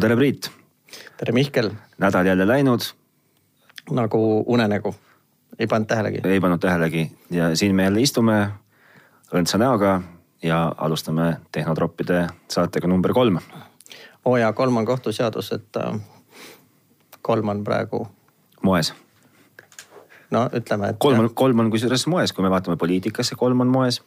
no tere, Priit. tere, Mihkel. nädal jälle läinud. nagu unenägu, ei pannud tähelegi? ei pannud tähelegi ja siin me jälle istume õndsa näoga ja alustame Tehnotroppide saatega number kolm. oo jaa, kolm on kohtuseadus, et äh, kolm on praegu. moes. no ütleme, et. kolm on, kolm on kusjuures moes, kui me vaatame poliitikasse, kolm on moes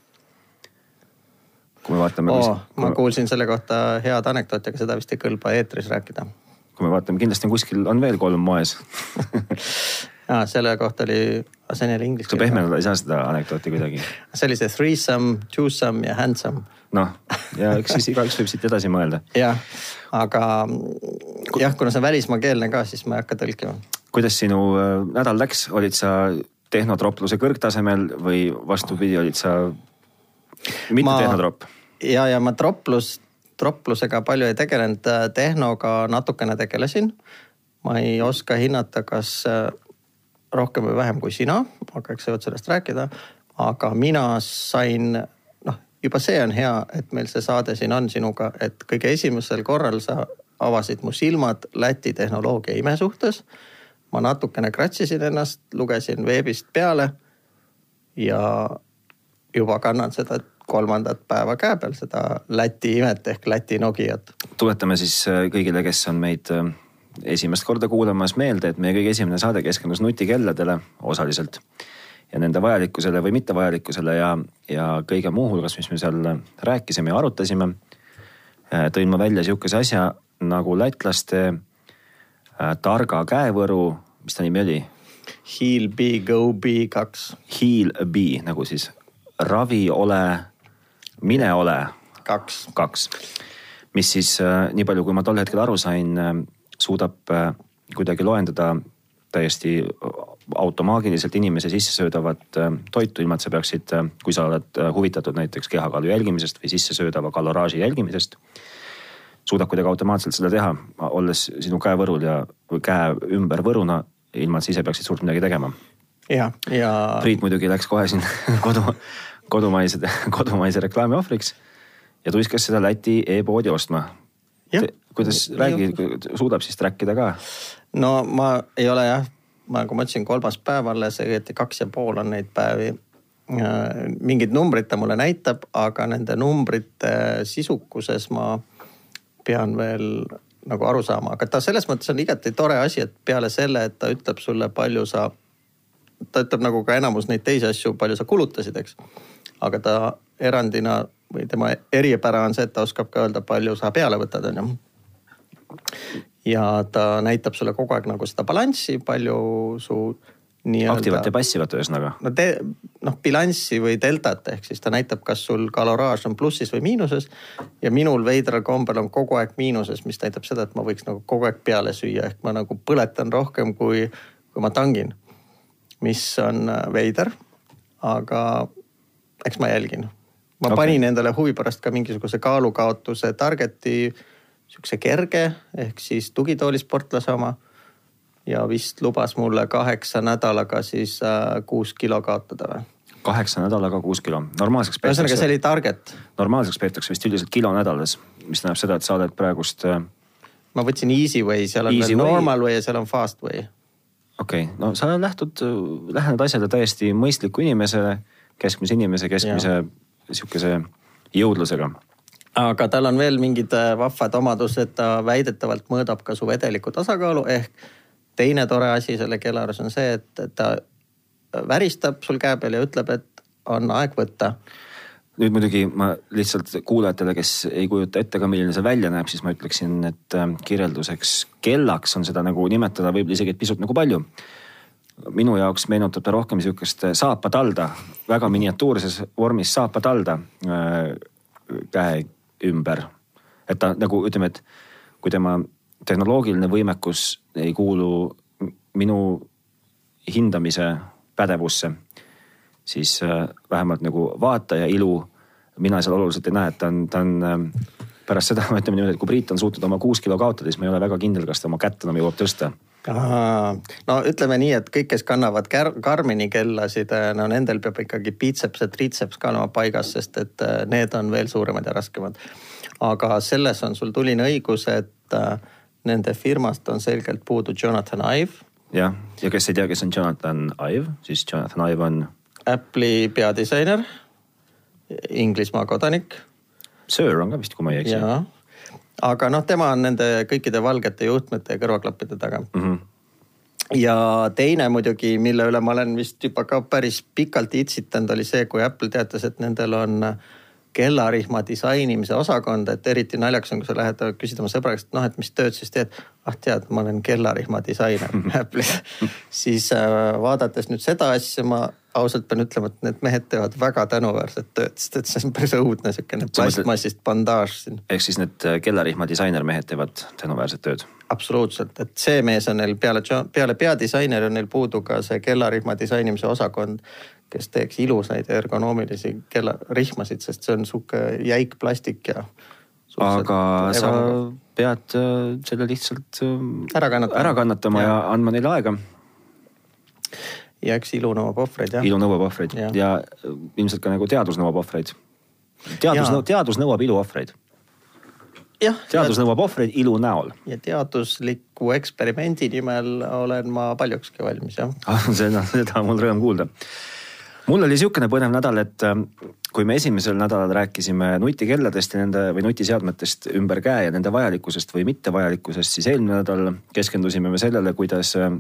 kui me vaatame oo, kus, ma kuulsin selle kohta head anekdooti, aga seda vist ei kõlba eetris rääkida. kui me vaatame, kindlasti on kuskil, on veel kolm moes aa, selle kohta oli, see on jälle inglise keeles. sa pehmendada ei saa seda anekdooti kuidagi. see oli see threesome, twosome ja handsome. noh, ja eks siis igaüks võib siit edasi mõelda. jah, aga jah, kuna see on välismaakeelne ka, siis ma ei hakka tõlkima. kuidas sinu äh, nädal läks, olid sa tehnotropluse kõrgtasemel või vastupidi, olid sa mitte ma, tehnotropp? ja, ja ma troplus, troplusega palju ei tegelenud, tehnoga natukene tegelesin. ma ei oska hinnata, kas äh, rohkem või vähem kui sina, aga eks sa jõuad sellest rääkida. aga mina sain, noh, juba see on hea, et meil see saade siin on sinuga, et kõige esimesel korral sa avasid mu silmad Läti tehnoloogia ime suhtes. ma natukene kratsisin ennast, lugesin veebist peale ja juba kannan seda kolmandat päeva käe peal, seda Läti imet ehk Läti Nokiat. tuletame siis äh, kõigile, kes on meid äh, esimest korda kuulamas meelde, et meie kõige esimene saade keskendus nutikelladele osaliselt ja nende vajalikkusele või mittevajalikkusele ja, ja kõige muuhulgas, mis me seal rääkisime ja arutasime, äh, tõin ma välja sihukese asja nagu lätlaste äh, targa käevõru, mis ta nimi oli? Heal B, Go B kaks. Heal B nagu siis ravi ole mine ole. kaks. kaks, mis siis äh, nii palju, kui ma tol hetkel aru sain, äh, suudab äh, kuidagi loendada täiesti automaagiliselt inimese sissesöödavat toitu, ilma et sa peaksid, kui sa oled huvitatud näiteks kehakaalu jälgimisest või sissesöödava kaloraaži jälgimisest. suudab kuidagi automaatselt seda teha, olles sinu käevõrul ja käe ümber võruna, ilma et sa ise peaksid suurt midagi tegema. ja, ja. Priit muidugi läks kohe siin kodu kodumaise, kodumaise reklaami ohvriks ja tuiskas seda Läti e-poodi ostma. kuidas, räägi, suudab siis track ida ka? no ma ei ole jah, nagu ma ütlesin, kolmas päev alles, õieti kaks ja pool on neid päevi. Mingid numbrid ta mulle näitab, aga nende numbrite sisukuses ma pean veel nagu aru saama, aga ta selles mõttes on igati tore asi, et peale selle, et ta ütleb sulle, palju sa, ta ütleb nagu ka enamus neid teisi asju, palju sa kulutasid, eks aga ta erandina või tema eripära on see, et ta oskab ka öelda, palju sa peale võtad, on ju. ja ta näitab sulle kogu aeg nagu seda balanssi, palju su nii-öelda. aktivat ja passivat ühesõnaga. no te, noh bilanssi või deltat ehk siis ta näitab, kas sul kaloraaž on plussis või miinuses. ja minul veidral kombel on kogu aeg miinuses, mis näitab seda, et ma võiks nagu kogu aeg peale süüa, ehk ma nagu põletan rohkem, kui, kui ma tangin. mis on veider, aga eks ma jälgin. ma okay. panin endale huvi pärast ka mingisuguse kaalukaotuse target'i, sihukese kerge ehk siis tugitoolisportlase oma. ja vist lubas mulle kaheksa nädalaga siis äh, kuus kilo kaotada või kaheksa nädalaga kuus kilo, normaalseks peetakse. ühesõnaga, see oli target. normaalseks peetakse vist üldiselt kilo nädalas, mis tähendab seda, et sa oled praegust. Äh, ma võtsin easy way, seal on easy way. normal way ja seal on fast way. okei okay., no sa lähtud, lähened asjale täiesti mõistliku inimesele keskmise inimese, keskmise sihukese jõudlusega. Aga tal on veel mingid äh, vahvad omadused, ta väidetavalt mõõdab ka su vedeliku tasakaalu ehk teine tore asi selle kellaris on see, et ta väristab sul käe peal ja ütleb, et on aeg võtta. nüüd muidugi ma lihtsalt kuulajatele, kes ei kujuta ette ka, milline see välja näeb, siis ma ütleksin, et äh, kirjelduseks kellaks on seda nagu nimetada võib-olla isegi pisut nagu palju minu jaoks meenutab ta rohkem sihukest saapatalda, väga miniatuurses vormis saapatalda äh, käe ümber. et ta nagu ütleme, et kui tema tehnoloogiline võimekus ei kuulu minu hindamise pädevusse, siis äh, vähemalt nagu vaataja ilu mina seal oluliselt ei näe, et ta on, ta on äh, pärast seda, ütleme niimoodi, et kui Priit on suutnud oma kuus kilo kaotada, siis ma ei ole väga kindel, kas ta oma kätt enam jõuab tõsta no ütleme nii, et kõik, kes kannavad Karmini kellasid, eh, no nendel peab ikkagi biceps ja triceps ka olema paigas, sest et eh, need on veel suuremad ja raskemad. aga selles on sul tuline õigus, et eh, nende firmast on selgelt puudu Jonathan Ive. jah, ja kes ei tea, kes on Jonathan Ive, siis Jonathan Ive on Apple'i peadisainer, Inglismaa kodanik. Sir on ka vist, kui ma ei eksi. Aga noh, tema on nende kõikide valgete juhtmete ja kõrvaklappide taga mm. -hmm ja teine muidugi, mille üle ma olen vist juba ka päris pikalt itsitanud, oli see, kui Apple teatas, et nendel on kellarihma disainimise osakond, et eriti naljakas on, kui sa lähed küsid oma sõbra käest, noh, et mis tööd siis teed. ah tead, ma olen kellarihma disainer Apple'is siis äh, vaadates nüüd seda asja, ma ausalt pean ütlema, et need mehed teevad väga tänuväärset tööd, sest et see on päris õudne niisugune plastmassist bandaaž siin. ehk siis need äh, kellarihma disainermehed teevad tänuväärset tööd? absoluutselt, et see mees on neil peale, peale peadisaineri on neil puudu ka see kellarihma disainimise osakond, kes teeks ilusaid ergonoomilisi kellarihmasid, sest see on sihuke jäik plastik ja. aga sa pead äh, selle lihtsalt äh, ära kannatama, ära kannatama ja. ja andma neile aega ja eks ilu nõuab ohvreid jah. ilu nõuab ohvreid ja. ja ilmselt ka nagu teadus nõuab ohvreid. teadus, teadus nõuab ilu ohvreid. teadus ja, nõuab ohvreid ilu näol. ja teadusliku eksperimendi nimel olen ma paljukski valmis jah ah, seda, seda on mul rõõm kuulda. Mul oli sihukene põnev nädal, et äh, kui me esimesel nädalal rääkisime nutikelladest ja nende või nutiseadmetest ümber käe ja nende vajalikkusest või mittevajalikkusest, siis eelmine nädal keskendusime me sellele, kuidas äh,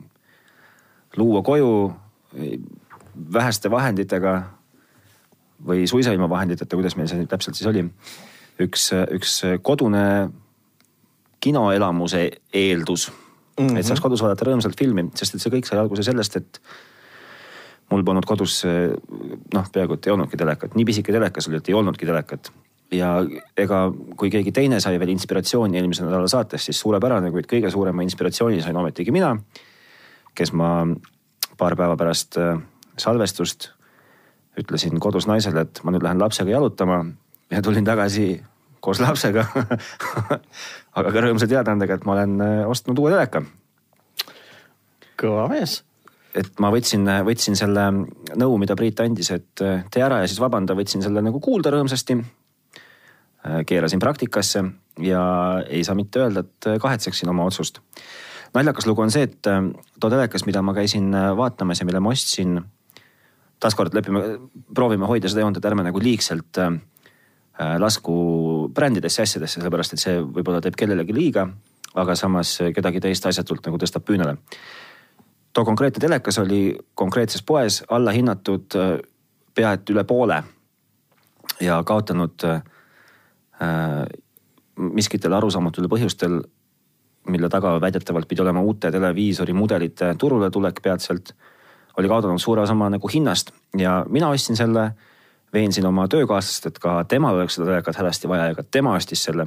luua koju väheste vahenditega või suisa ilma vahenditeta, kuidas meil see täpselt siis oli. üks, üks kodune kinoelamuse eeldus mm, -hmm. et saaks kodus vaadata rõõmsalt filmi, sest et see kõik sai alguse sellest, et mul polnud kodus noh, peaaegu et ei olnudki telekat, nii pisike telekas oli, et ei olnudki telekat. ja ega kui keegi teine sai veel inspiratsiooni eelmise nädala saates, siis suurepärane, kuid kõige suurema inspiratsiooni sain ometigi mina, kes ma paar päeva pärast äh, salvestust ütlesin kodus naisele, et ma nüüd lähen lapsega jalutama ja tulin tagasi koos lapsega aga ka rõõmsa teadaandega, et ma olen äh, ostnud uue teleka. kõva mees. Et ma võtsin, võtsin selle nõu, mida Priit andis, et äh, tee ära ja siis vabanda, võtsin selle nagu kuulda rõõmsasti. keerasin praktikasse ja ei saa mitte öelda, et kahetseksin oma otsust naljakas lugu on see, et too telekas, mida ma käisin vaatamas ja mille ma ostsin. taaskord lepime, proovime hoida seda joont, et ärme nagu liigselt lasku brändidesse, asjadesse, sellepärast et see võib-olla teeb kellelegi liiga, aga samas kedagi teist asjatult nagu tõstab püünele. Too konkreetne telekas oli konkreetses poes alla hinnatud pea et üle poole ja kaotanud äh, miskitel arusaamatutel põhjustel mille taga väidetavalt pidi olema uute televiisori mudelite turule tulek peatselt, oli kaotanud suure osa oma nagu hinnast ja mina ostsin selle. veensin oma töökaaslast, et ka temal oleks seda telekat hädasti vaja ja ka tema ostis selle.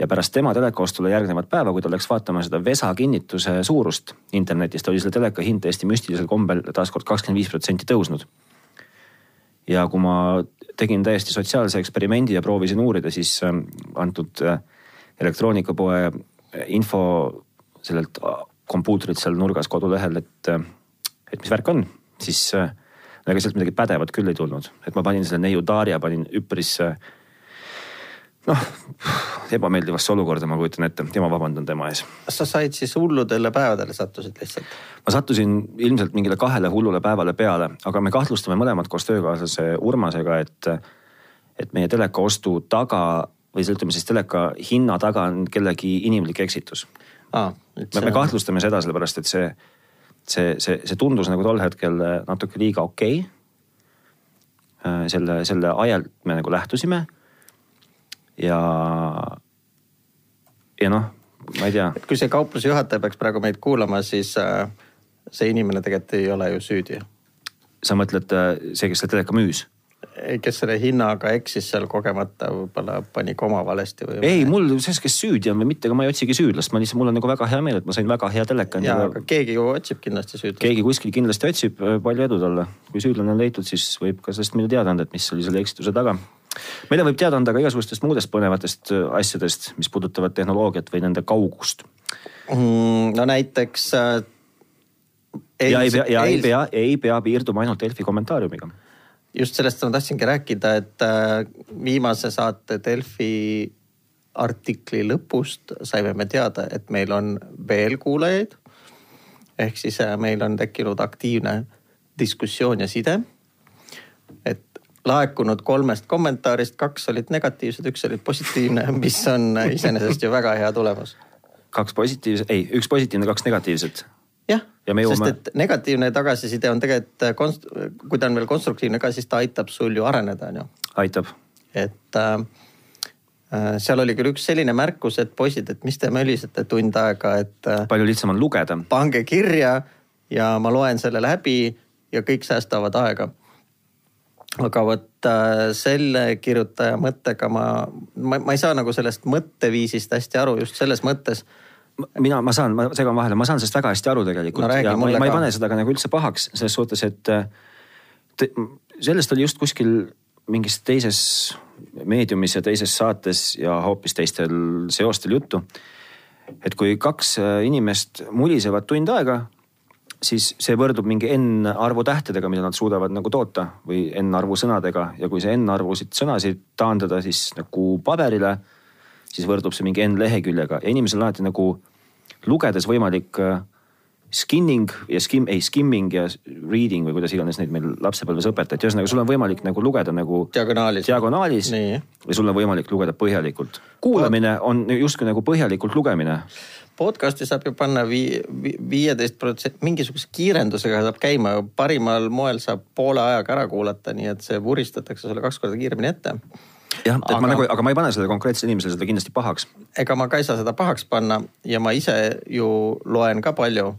Ja pärast tema teleka ostule järgnevat päeva, kui ta läks vaatama seda Vesa kinnituse suurust internetist, oli selle teleka hind täiesti müstilisel kombel taaskord kakskümmend viis protsenti tõusnud. ja kui ma tegin täiesti sotsiaalse eksperimendi ja proovisin uurida, siis ähm, antud äh, elektroonikapoe info sellelt kompuutrilt seal nurgas kodulehel, et, et mis värk on, siis ega sealt midagi pädevat küll ei tulnud, et ma panin selle neiu Darja panin üpris noh, ebameeldivasse olukorda, ma kujutan ette ja ma vabandan tema ees. kas sa said siis hulludele päevadele sattusid lihtsalt? ma sattusin ilmselt mingile kahele hullule päevale peale, aga me kahtlustame mõlemad koos töökaaslase Urmasega, et, et meie teleka ostu taga või ütleme siis teleka hinna taga on kellegi inimlik eksitus ah,. me, me kahtlustame seda sellepärast, et see, see, see, see tundus nagu tol hetkel natuke liiga okei okay.. Äh, selle, selle ajalt me nagu lähtusime. Ja, ja noh, ma ei tea. kui see kaupluse juhataja peaks praegu meid kuulama, siis äh, see inimene tegelikult ei ole ju süüdi. sa mõtled äh, see, kes selle teleka müüs? kes selle hinnaga eksis seal kogemata, võib-olla pani koma valesti või? ei, mul selles, kes süüdi on või mitte, ega ma ei otsigi süüdlast, ma lihtsalt, mul on nagu väga hea meel, et ma sain väga hea teleka. ja, aga keegi ju otsib kindlasti süüdlast. keegi kuskil kindlasti otsib, palju edu talle. kui süüdlane on leitud, siis võib ka sellest meile teada anda, et mis oli selle eksituse taga. Meile võib teada anda ka igasugustest muudest põnevatest äh, asjadest, mis puudutavad tehnoloogiat või nende kaugust mm,. no näiteks äh,. ja ei pea, ja ei pea, ei pea piirduma ainult Delfi kommentaariumiga just sellest ma tahtsingi rääkida, et äh, viimase saate Delfi artikli lõpust saime me teada, et meil on veel kuulajaid. ehk siis äh, meil on tekkinud aktiivne diskussioon ja side. et laekunud kolmest kommentaarist kaks olid negatiivsed, üks oli positiivne, mis on iseenesest ju väga hea tulemus. kaks positiivset, ei, üks positiivne, kaks negatiivset. jah Ja me jõuame- sest et negatiivne tagasiside on tegelikult äh, konst-, kui ta on veel konstruktiivne ka, siis ta aitab sul ju areneda, on ju aitab. et äh, äh, seal oli küll üks selline märkus, et poisid, et mis te mölisete tund aega, et äh, palju lihtsam on lugeda. pange kirja ja ma loen selle läbi ja kõik säästavad aega. Aga vot äh, selle kirjutaja mõttega ma, ma, ma ei saa nagu sellest mõtteviisist hästi aru just selles mõttes. mina, ma saan, ma segan vahele, ma saan sellest väga hästi aru tegelikult No ja ma, ma ei pane seda ka nagu üldse pahaks selles suhtes, et te, sellest oli just kuskil mingis teises meediumis ja teises saates ja hoopis teistel seostel juttu. et kui kaks äh, inimest mulisevad tund aega, siis see võrdub mingi n arvu tähtedega, mida nad suudavad nagu toota või n arvu sõnadega ja kui see n arvusid sõnasid taandada siis nagu paberile, siis võrdub see mingi n leheküljega ja inimesel on alati nagu lugedes võimalik äh, skinning ja skim, ei skimming ja reading või kuidas iganes neid meil lapsepõlves õpetati, ühesõnaga sul on võimalik nagu lugeda nagu Diagonaalis. diagonaalis Nii. ja sul on võimalik lugeda põhjalikult. kuulamine on justkui nagu põhjalikult lugemine. Podcast'i saab ju panna vii- vi- viieteist protsenti, mingisuguse kiirendusega saab käima, parimal moel saab poole ajaga ära kuulata, nii et see vuristatakse sulle kaks korda kiiremini ette. jah, et aga... Aga- ma nagu, aga ma ei pane sellele konkreetsele inimesele seda kindlasti pahaks. ega ma ka ei saa seda pahaks panna ja ma ise ju loen ka palju.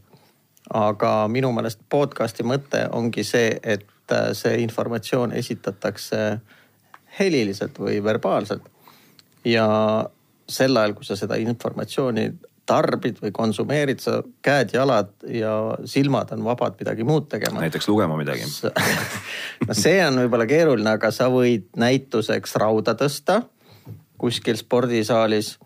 aga minu meelest podcast'i mõte ongi see, et äh, see informatsioon esitatakse heliliselt või verbaalselt. ja sel ajal, kui sa seda informatsiooni tarbid või konsumeerid, sa käed-jalad ja silmad on vabad midagi muud tegema näiteks lugema midagi. no see on võib-olla keeruline, aga sa võid näituseks rauda tõsta kuskil spordisaalis.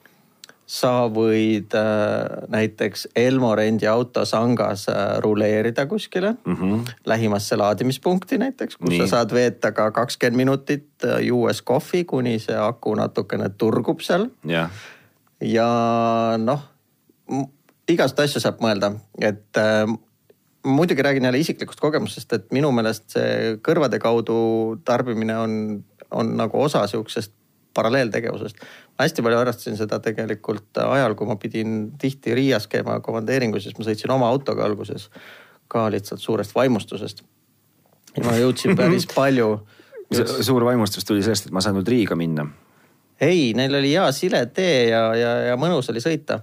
sa võid äh, näiteks Elmo rendiauto sangas äh, ruleerida kuskile mm -hmm. lähimasse laadimispunkti näiteks, kus Nii. Sa saad veeta ka kakskümmend minutit äh, juues kohvi, kuni see aku natukene turgub seal jah, ja noh, igast asju saab mõelda, et äh, muidugi räägin jälle isiklikust kogemusest, et minu meelest see kõrvade kaudu tarbimine on, on nagu osa sihukesest paralleeltegevusest. ma hästi palju harrastasin seda tegelikult ajal, kui ma pidin tihti Riias käima komandeeringus, siis ma sõitsin oma autoga alguses ka lihtsalt suurest vaimustusest. ja ma jõudsin päris palju suur vaimustus tuli sellest, et ma saan nüüd Riiga minna. ei, neil oli hea sile tee ja, ja, ja mõnus oli sõita.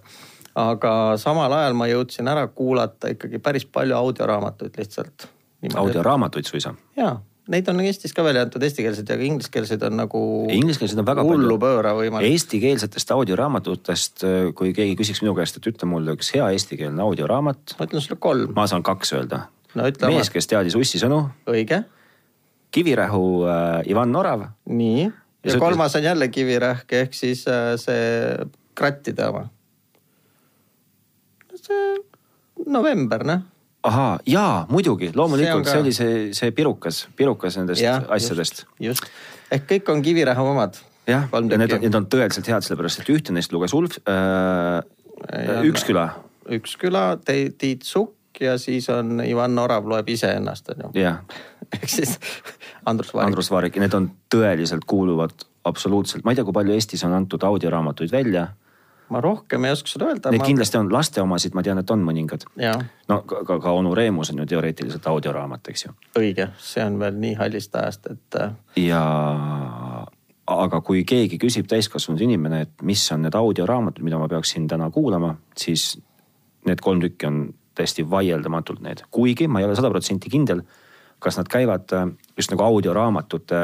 Aga samal ajal ma jõudsin ära kuulata ikkagi päris palju audioraamatuid lihtsalt. audioraamatuid suisa. ja, neid on Eestis ka välja antud eestikeelseid ja ka ingliskeelseid on nagu. Ingliskeelseid on väga palju. pööra võimalik. Eestikeelsetest audioraamatutest, kui keegi küsiks minu käest, et ütle mulle üks hea eestikeelne audioraamat, ma ütlen sulle kolm, ma saan kaks öelda. no mees, kes teadis ussisõnu, õige, Kivirähu äh, Ivan Orav nii. Ja ja kolmas on jälle kivirähk ehk siis äh, see krattide oma. See november noh ahaa, jaa, muidugi, loomulikult, see oli see, see pirukas, pirukas nendest Jah, asjadest. just, ehk kõik on Kivirähk omad. jah, ja need on, need on tõeliselt head, sellepärast et ühte neist luges Ulf äh,, Üksküla, Üksküla, Tiit Sukk ja siis on Ivan Orav loeb iseennast on ju. ehk siis Andrus Vaarik. Andrus Vaarik ja need on tõeliselt kuuluvad absoluutselt, ma ei tea, kui palju Eestis on antud audioraamatuid välja. Ma rohkem ei oska sulle öelda. Neid kindlasti on, laste omasid ma tean, et on mõningad. no ka, ka, ka onu Reemus on ju teoreetiliselt audioraamat, eks ju. õige, see on veel nii hallist ajast, et äh, ja aga kui keegi küsib täiskasvanud inimene, et mis on need audioraamatud, mida ma peaksin täna kuulama, siis need kolm tükki on täiesti vaieldamatult need, kuigi ma ei ole sada protsenti kindel, kas nad käivad äh, just nagu audioraamatute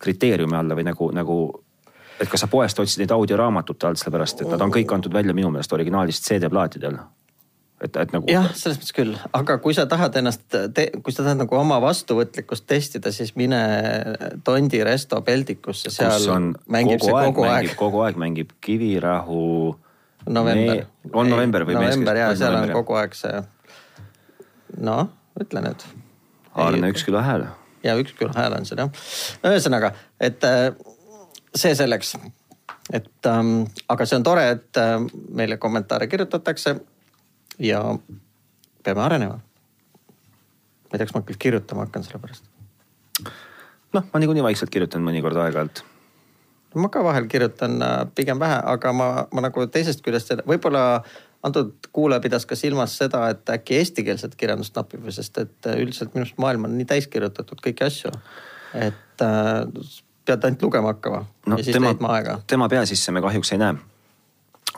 kriteeriumi alla või nagu, nagu et kas sa poest otsid neid audioraamatute alt, sellepärast et nad on kõik antud välja minu meelest originaalist CD-plaatidel. et, et nagu jah, selles mõttes küll, aga kui sa tahad ennast, kui sa tahad nagu oma vastuvõtlikkust testida, siis mine Tondi resto peldikusse, kus seal on mängib see kogu aeg mängib,. kogu aeg mängib Kivirähu november. on november või november ja on seal on kogu aeg see. noh, ütle nüüd. Aarne Üksküla hääl. ja Üksküla hääl on seal jah. ühesõnaga, et äh, see selleks. et ähm, aga see on tore, et äh, meile kommentaare kirjutatakse ja peame arenema. ma ei tea, kas ma küll kirjutama hakkan selle pärast. noh, ma niikuinii vaikselt kirjutan mõnikord aeg-ajalt. ma ka vahel kirjutan äh, pigem vähe, aga ma, ma nagu teisest küljest võib-olla antud kuulaja pidas ka silmas seda, et äkki eestikeelset kirjandust napib, sest et äh, üldiselt minu arust maailm on nii täis kirjutatud kõiki asju. et äh, pead ainult lugema hakkama no, ja siis tema, leidma aega. tema pea sisse me kahjuks ei näe.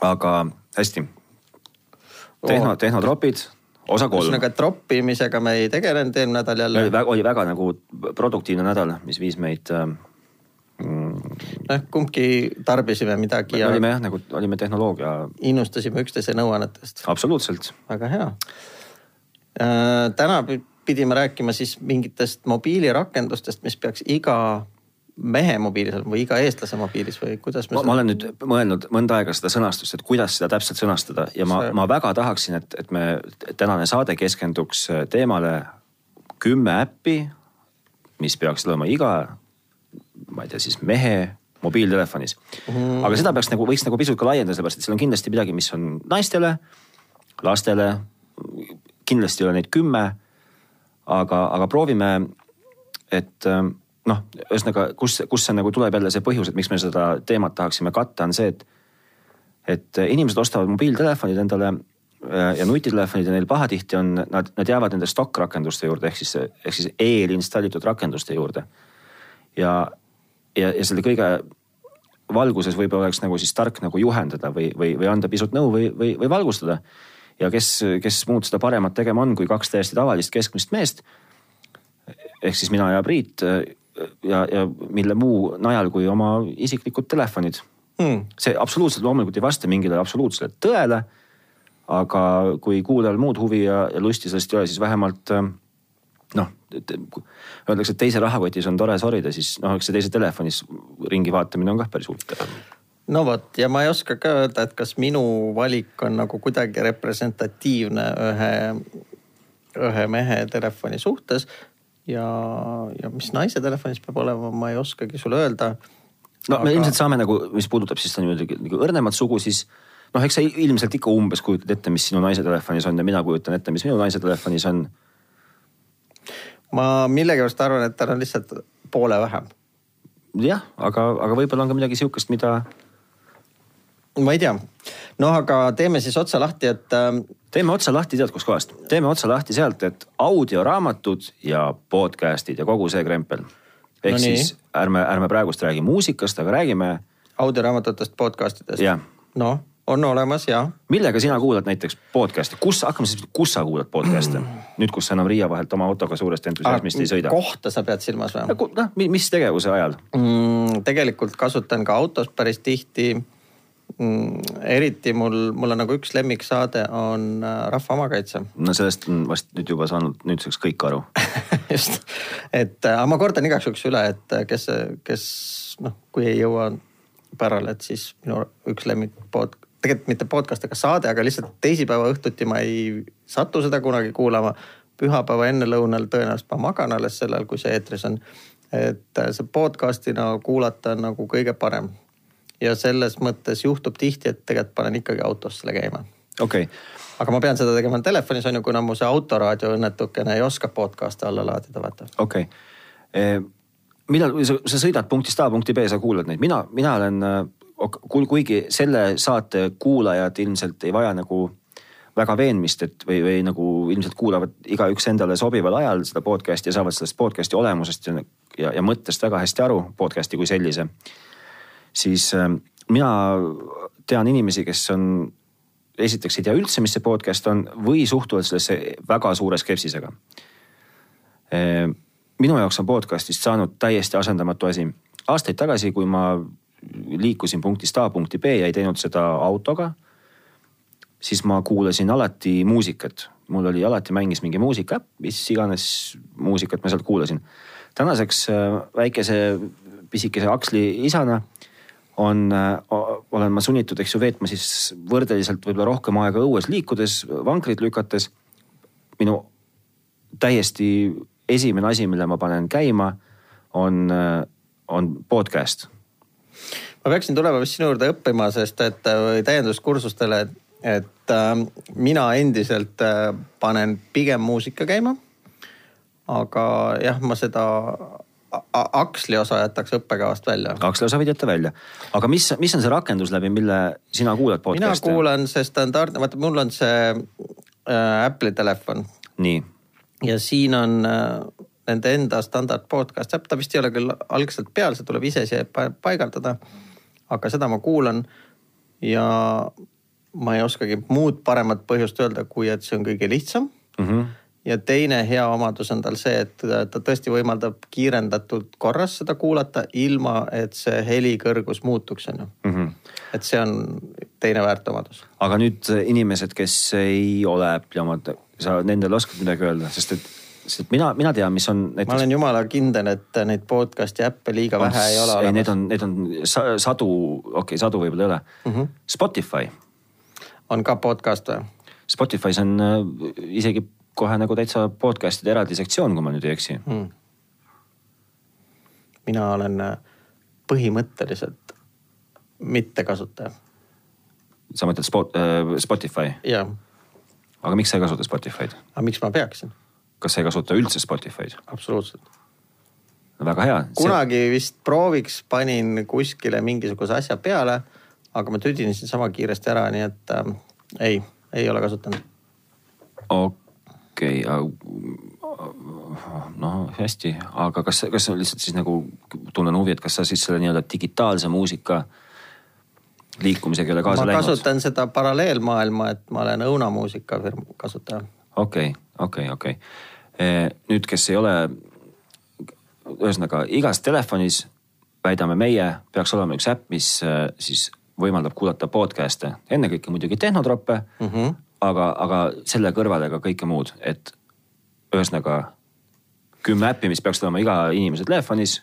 aga hästi. Tehno oh., tehnotropid, osa kolm. ühesõnaga troppimisega me ei tegelenud eelmine nädal jälle. oli väga nagu produktiivne nädal, mis viis meid äh, noh, kumbki tarbisime midagi. Ja olime jah, nagu olime tehnoloogia. innustasime üksteise nõuannetest. absoluutselt. väga hea. Äh, täna pidime rääkima siis mingitest mobiilirakendustest, mis peaks iga mehe mobiilis olema või iga eestlase mobiilis või kuidas me. ma olen nüüd mõelnud mõnda aega seda sõnastust, et kuidas seda täpselt sõnastada ja ma ma väga tahaksin, et, et me tänane saade keskenduks teemale kümme äppi, mis peaks olema iga ma ei tea siis mehe mobiiltelefonis mm. aga seda peaks nagu, võiks nagu pisut ka laiendada, sellepärast et seal on kindlasti midagi, mis on naistele, lastele. kindlasti ei ole neid kümme. aga, aga proovime, et noh, ühesõnaga, kus, kus see nagu tuleb jälle see põhjus, et miks me seda teemat tahaksime katta, on see, et. et inimesed ostavad mobiiltelefonid endale äh, ja nutitelefonid ja neil pahatihti on, nad, nad jäävad nende stokk-rakenduste juurde ehk siis, ehk siis eelinstallitud rakenduste juurde. ja ja, ja selle kõige valguses võib-olla oleks nagu siis tark nagu juhendada või, või, või anda pisut nõu või, või, või valgustada. ja kes, kes muud seda paremat tegema on, kui kaks täiesti tavalist keskmist meest. ehk siis mina ja Priit ja, ja mille muu najal kui oma isiklikud telefonid hmm.. see absoluutselt loomulikult ei vasta mingile absoluutsele tõele. aga kui kuulajal muud huvi ja, ja lusti sellest ei ole, siis vähemalt noh, öeldakse, et teise rahakotis on tore sorida, siis noh, eks see teise telefonis ringi vaatamine on kah päris huvitav no vot ja ma ei oska ka öelda, et kas minu valik on nagu kuidagi representatiivne ühe, ühe mehe telefoni suhtes. Ja, ja mis naise telefonis peab olema, ma ei oskagi sulle öelda. no Aga... me ilmselt saame nagu, mis puudutab siis niimoodi nagu õrnemat sugu, siis noh, eks sa ilmselt ikka umbes kujutad ette, mis sinu naise telefonis on ja mina kujutan ette, mis minu naise telefonis on ma millegipärast arvan, et tal on lihtsalt poole vähem. jah, aga, aga võib-olla on ka midagi sihukest, mida. ma ei tea, noh, aga teeme siis otsa lahti, et äh.... teeme otsa lahti, tead kuskohast, teeme otsa lahti sealt, et audioraamatud ja podcast'id ja kogu see krempel. ehk no siis ärme, ärme praegust räägi muusikast, aga räägime. audioraamatutest, podcast idest. noh on olemas ja. millega sina kuulad näiteks podcast'i, kus, hakkame siis, kus sa kuulad podcast'e nüüd, kus sa enam Riia vahelt oma autoga suurest entusiasmist ei sõida. kohta sa pead silmas või? noh, mis tegevuse ajal mm,? tegelikult kasutan ka autos päris tihti. Eriti mul, mul on nagu üks lemmiksaade on äh, Rahva Omakaitse. no sellest on vast nüüd juba saanud nüüdseks kõik aru just, et äh, aga ma kordan igaks juhuks üle, et äh, kes, kes noh, kui ei jõua pärale, et siis minu üks lemmik pod-, tegelikult mitte podcast ega saade, aga lihtsalt teisipäeva õhtuti ma ei satu seda kunagi kuulama. pühapäeva ennelõunal tõenäoliselt ma magan alles sellal, kui see eetris on. et see podcast'ina kuulata on nagu kõige parem. Ja selles mõttes juhtub tihti, et tegelikult panen ikkagi autos selle käima. okei okay. aga ma pean seda tegema telefonis on ju, kuna mu see autoraadio õnnetukene ei oska podcast'e alla laadida, vaata. okei okay. e millal sa, sa sõidad punktist A punkti B, sa kuulad neid, mina, mina olen kuigi selle saate kuulajad ilmselt ei vaja nagu väga veenmist, et või, või nagu ilmselt kuulavad igaüks endale sobival ajal seda podcast'i ja saavad sellest podcast'i olemusest ja, ja, ja mõttest väga hästi aru, podcast'i kui sellise. Siis äh, mina tean inimesi, kes on, esiteks ei tea üldse, mis see podcast on või suhtuvad sellesse väga suure skepsisega äh,. minu jaoks on podcast'ist saanud täiesti asendamatu asi. aastaid tagasi, kui ma liikusin punktist A punkti B ja ei teinud seda autoga, siis ma kuulasin alati muusikat. mul oli alati mängis mingi muusikaäpp, mis iganes muusikat ma sealt kuulasin. tänaseks äh, väikese pisikese aksli isana on, äh, olen ma sunnitud, eks ju, veetma siis võrdeliselt võib-olla rohkem aega õues liikudes, vankrit lükates. minu täiesti esimene asi, mille ma panen käima, on, äh, on podcast ma peaksin tulema vist sinu juurde õppima, sest et või täienduskursustele, et äh, mina endiselt äh, panen pigem muusika käima. aga jah, ma seda Aksli osa jätaks õppekavast välja. Aksli osa võid jätta välja, aga mis, mis on see rakendus läbi, mille sina kuulad podcast'e? mina kuulan see standardne, vaata mul on see äh, Apple'i telefon. nii. ja siin on äh, nende enda standard podcast äpp, ta vist ei ole küll algselt peal, see tuleb ise siia paigaldada. aga seda ma kuulan ja ma ei oskagi muud paremat põhjust öelda, kui et see on kõige lihtsam mm. -hmm ja teine hea omadus on tal see, et ta tõesti võimaldab kiirendatud korras seda kuulata, ilma et see heli kõrgus muutuks, on ju. -hmm. et see on teine väärtomadus. aga nüüd inimesed, kes ei äppli omad, sa nendele oskad midagi öelda, sest et, sest mina, mina tean, mis on näiteks.... ma olen jumala kindel, et neid podcast'i äppe liiga on, vähe ei ole olemas. Need on, need on sadu, okei okay,, sadu võib-olla ei ole mm. -hmm. Spotify. on ka podcast või? Spotify's on äh, isegi kohe nagu täitsa podcast'ide eraldi sektsioon, kui ma nüüd ei eksi hmm.. mina olen äh, põhimõtteliselt mittekasutaja. sa mõtled spot, äh, Spotify? jah. aga miks sa ei kasuta Spotify'd? aga miks ma peaksin? kas sa ei kasuta üldse Spotify'd? absoluutselt. väga hea. kunagi See... vist prooviks panin kuskile mingisuguse asja peale, aga ma tüdinesin sama kiiresti ära, nii et äh, ei, ei ole kasutanud okay okei okay,, noh hästi, aga kas, kas sa lihtsalt siis nagu tunnen huvi, et kas sa siis selle nii-öelda digitaalse muusika liikumisega ei ole kaasa läinud? ma kasutan seda paralleelmaailma, et ma olen õunamuusika firma kasutaja. okei okay,, okei okay,, okei. Okay.. nüüd, kes ei ole, ühesõnaga igas telefonis väidame meie, peaks olema üks äpp, mis siis võimaldab kuulata podcast'e, ennekõike muidugi tehnotroppe mm, -hmm aga, aga selle kõrvale ka kõike muud, et ühesõnaga kümme äppi, mis peaksid olema iga inimese telefonis.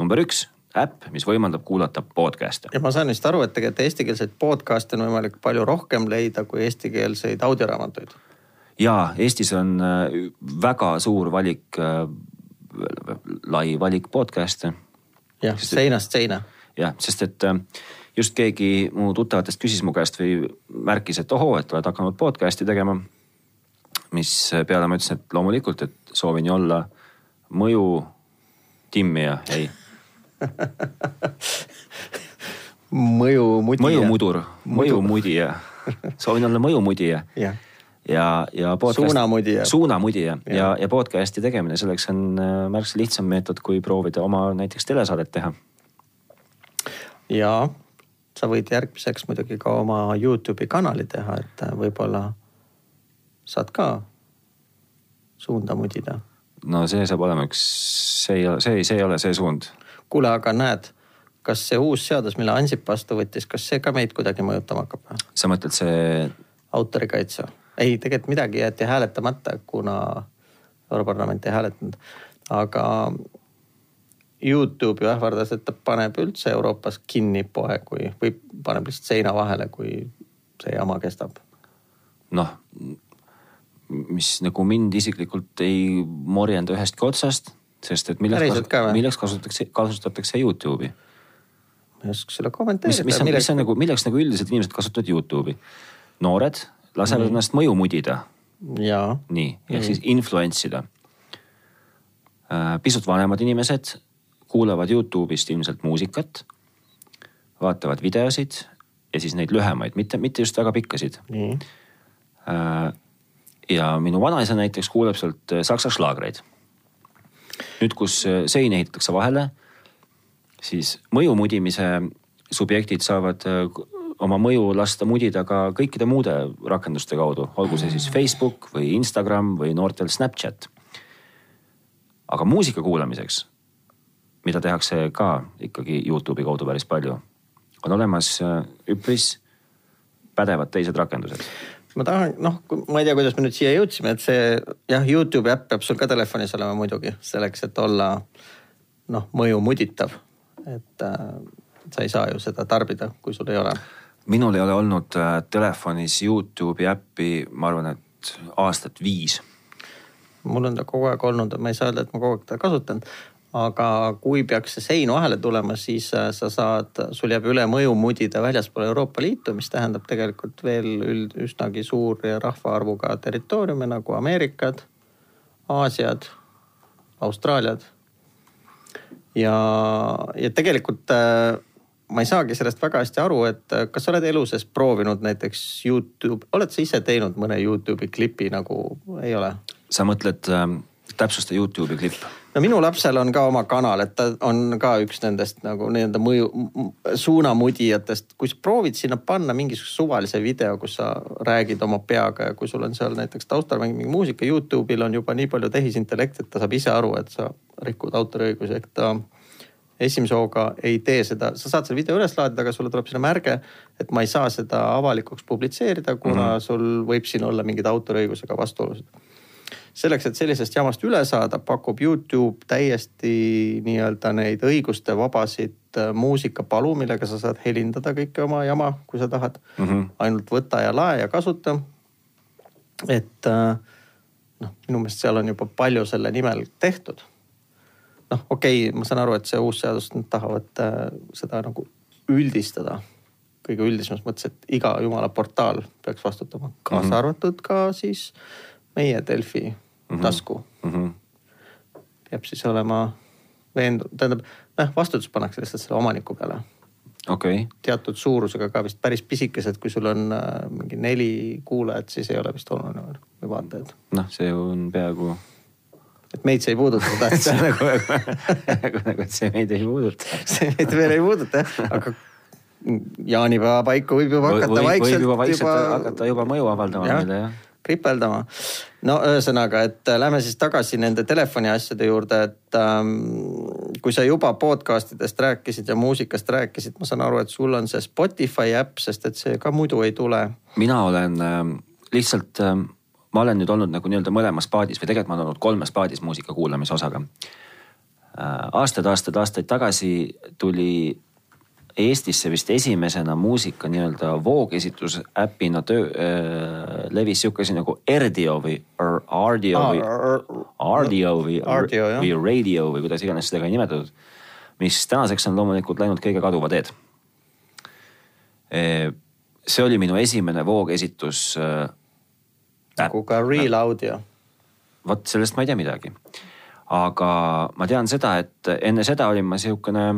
number üks äpp, mis võimaldab kuulata podcast'e. ja ma saan vist aru, et tegelikult eestikeelseid podcast'e on võimalik palju rohkem leida kui eestikeelseid audioraamatuid. ja Eestis on äh, väga suur valik, äh, lai valik podcast'e. jah, seinast seina. jah, sest et äh, just keegi mu tuttavatest küsis mu käest või märkis, et ohoo, et oled hakanud podcast'i tegema. mis peale ma ütlesin, et loomulikult, et soovin ju olla mõju timmija, ei mõjumudija. mõjumudur, mõjumudija, soovin olla mõjumudija ja, ja, ja podcast.... suunamudija. suunamudija ja, ja, ja podcast'i tegemine, selleks on äh, märksa lihtsam meetod, kui proovida oma näiteks telesaadet teha. ja sa võid järgmiseks muidugi ka oma Youtube'i kanali teha, et võib-olla saad ka suunda mudida. no see saab olema üks, see ei ole, see, see ei ole see suund. kuule, aga näed, kas see uus seadus, mille Ansip vastu võttis, kas see ka meid kuidagi mõjutama hakkab? sa mõtled see? autorikaitse, ei tegelikult midagi jäeti hääletamata, kuna Europarlament ei hääletanud, aga Youtube ju ähvardas, et ta paneb üldse Euroopas kinni poe, kui või paneb lihtsalt seina vahele, kui see jama kestab. noh, mis nagu mind isiklikult ei morjenda ühestki otsast, sest et milleks, milleks kasutatakse, kasutatakse Youtube'i? ma ei oska selle kommenteerida. mis, mis on, milleks... mis on nagu, milleks nagu üldiselt inimesed kasutavad Youtube'i? noored lasevad mm. ennast mõju mudida. nii, ehk mm. siis influence ida. Äh, pisut vanemad inimesed kuulavad Youtube'ist ilmselt muusikat, vaatavad videosid ja siis neid lühemaid, mitte, mitte just väga pikkasid. Äh, ja minu vanaisa näiteks kuuleb sealt äh, saksa šlaagreid. nüüd, kus äh, sein ehitatakse vahele, siis mõju mudimise subjektid saavad oma mõju lasta mudida ka kõikide muude rakenduste kaudu, olgu see siis Facebook või Instagram või noortel Snapchat. aga muusika kuulamiseks mida tehakse ka ikkagi Youtube'i kaudu päris palju, on olemas äh, üpris pädevad teised rakendused ma tahan, noh, ma ei tea, kuidas me nüüd siia jõudsime, et see jah, Youtube'i äpp peab sul ka telefonis olema muidugi selleks, et olla noh, mõju muditav. et äh, sa ei saa ju seda tarbida, kui sul ei ole. minul ei ole olnud äh, telefonis Youtube'i äppi, ma arvan, et aastat viis. mul on ta kogu aeg olnud, ma ei saa öelda, et ma kogu aeg teda kasutanud, aga kui peaks see sein vahele tulema, siis äh, sa saad, sul jääb üle mõju mudida väljaspool Euroopa Liitu, mis tähendab tegelikult veel üld, üsnagi suur rahvaarvuga territooriume nagu Ameerikad, Aasiad, Austraaliad. ja, ja tegelikult äh, ma ei saagi sellest väga hästi aru, et äh, kas sa oled elu sees proovinud näiteks Youtube, oled sa ise teinud mõne Youtube'i klipi nagu, ei ole? sa mõtled äh, täpsusta Youtube'i klipp no minu lapsel on ka oma kanal, et ta on ka üks nendest nagu nii-öelda mõju, suunamudijatest. kui sa proovid sinna panna mingisuguse suvalise video, kus sa räägid oma peaga ja kui sul on seal näiteks taustal mingi muusika, Youtube'il on juba nii palju tehisintellekti, et ta saab ise aru, et sa rikud autoriõigusi, ehk ta esimese hooga ei tee seda, sa saad selle video üles laadida, aga sulle tuleb sinna märge, et ma ei saa seda avalikuks publitseerida, kuna mm -hmm. sul võib siin olla mingid autoriõigusega vastuolusid selleks, et sellisest jamast üle saada, pakub Youtube täiesti nii-öelda neid õiguste vabasid äh, muusikapalu, millega sa saad helindada kõike oma jama, kui sa tahad mm. -hmm. ainult võta ja lae ja kasuta. et äh, noh, minu meelest seal on juba palju selle nimel tehtud. noh, okei okay,, ma saan aru, et see uus seadus, nad tahavad äh, seda nagu üldistada kõige üldisemas mõttes, et iga jumala portaal peaks vastutama, kaasa mm -hmm. arvatud ka siis meie Delfi mm -hmm. tasku mm. -hmm. peab siis olema veendunud, tähendab, noh, vastutus pannakse lihtsalt selle omaniku peale. okei okay.. teatud suurusega ka vist päris pisikesed, kui sul on äh, mingi neli kuulajat, siis ei ole vist oluline veel või vaatajad. noh, see on peaaegu et meid see ei puuduta, sa tahtsid öelda nagu, nagu, nagu, et see meid ei puuduta see meid veel ei puuduta jah, aga jaanipäeva paiku võib juba hakata võib, vaikselt. võib juba vaikselt juba... hakata juba mõju avaldama meile jah kripeldama. no ühesõnaga, et äh, lähme siis tagasi nende telefoni asjade juurde, et ähm, kui sa juba podcast idest rääkisid ja muusikast rääkisid, ma saan aru, et sul on see Spotify äpp, sest et see ka muidu ei tule. mina olen äh, lihtsalt äh,, ma olen nüüd olnud nagu nii-öelda mõlemas paadis või tegelikult ma olen olnud kolmes paadis muusika kuulamise osaga äh,. aastaid, aastaid, aastaid tagasi tuli Eestisse vist esimesena muusika nii-öelda voogesistusäpina töö äh, levis sihuke asi nagu Erdio või Ardio või Ardio või, või Radio või kuidas iganes seda ka ei nimetatud. mis tänaseks on loomulikult läinud kõige kaduva teed. see oli minu esimene voogesitus äh,. nagu ka Real Audio. vot sellest ma ei tea midagi. aga ma tean seda, et enne seda olin ma sihukene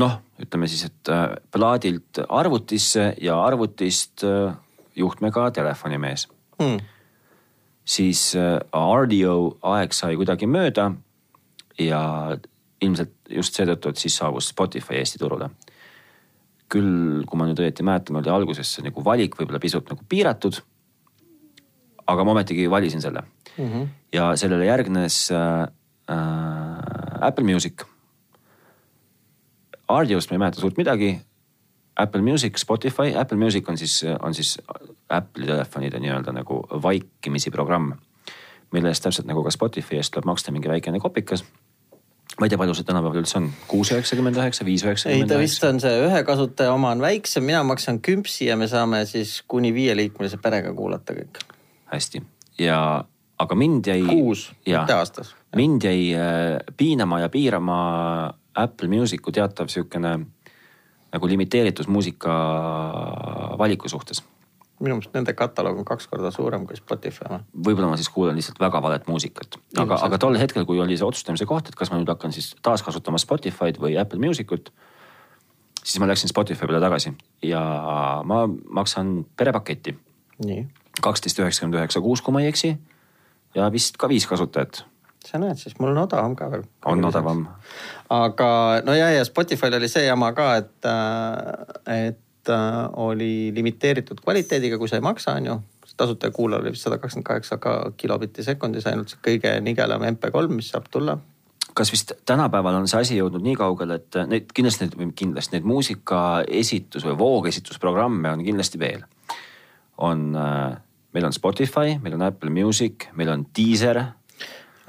noh, ütleme siis, et äh, plaadilt arvutisse ja arvutist äh, juhtmega telefonimees hmm.. siis RDO äh, aeg sai kuidagi mööda ja ilmselt just seetõttu, et siis saabus Spotify Eesti turule. küll, kui ma nüüd õieti mäletan, oli alguses see nagu valik võib-olla pisut nagu piiratud. aga ma ometigi valisin selle mm. -hmm. ja sellele järgnes äh, äh, Apple Music Audiost ma ei mäleta suurt midagi. Apple Music, Spotify, Apple Music on siis, on siis Apple'i telefonide nii-öelda nagu vaikimisi programm. mille eest täpselt nagu ka Spotify eest tuleb maksta mingi väikene kopikas ma ei tea, palju see tänapäeval üldse on, kuus üheksakümmend üheksa, viis üheksakümmend üheksa? ei, ta vist on see ühe kasutaja oma on väiksem, mina maksan küpsi ja me saame siis kuni viieliikmelise perega kuulata kõik. hästi ja, aga mind jäi. kuus, mitte aastas. mind jäi äh, piinama ja piirama Apple Music'u teatav sihukene nagu limiteeritus muusika valiku suhtes. minu meelest nende kataloog on kaks korda suurem kui Spotify või? võib-olla ma siis kuulan lihtsalt väga valet muusikat, aga, aga tol hetkel, kui oli see otsustamise koht, et kas ma nüüd hakkan siis taaskasutama Spotify'd või Apple Music ut. siis ma läksin Spotify peale tagasi ja ma maksan perepaketti. kaksteist üheksakümmend üheksa kuus, kui ma ei eksi. ja vist ka viis kasutajat sa näed, siis mul on odavam ka veel. on odavam. aga no ja, ja Spotify'l oli see jama ka, et, äh, et äh, oli limiteeritud kvaliteediga, kui sa ei maksa, on ju. tasuta kuulajal oli vist sada kakskümmend kaheksa kilobitti sekundis ainult see kõige nigelam MP3, mis saab tulla kas vist tänapäeval on see asi jõudnud nii kaugele, et neid kindlasti kindlasti neid muusikaesitus või voogesitusprogramme on kindlasti veel. on, äh, meil on Spotify, meil on Apple Music, meil on Deezer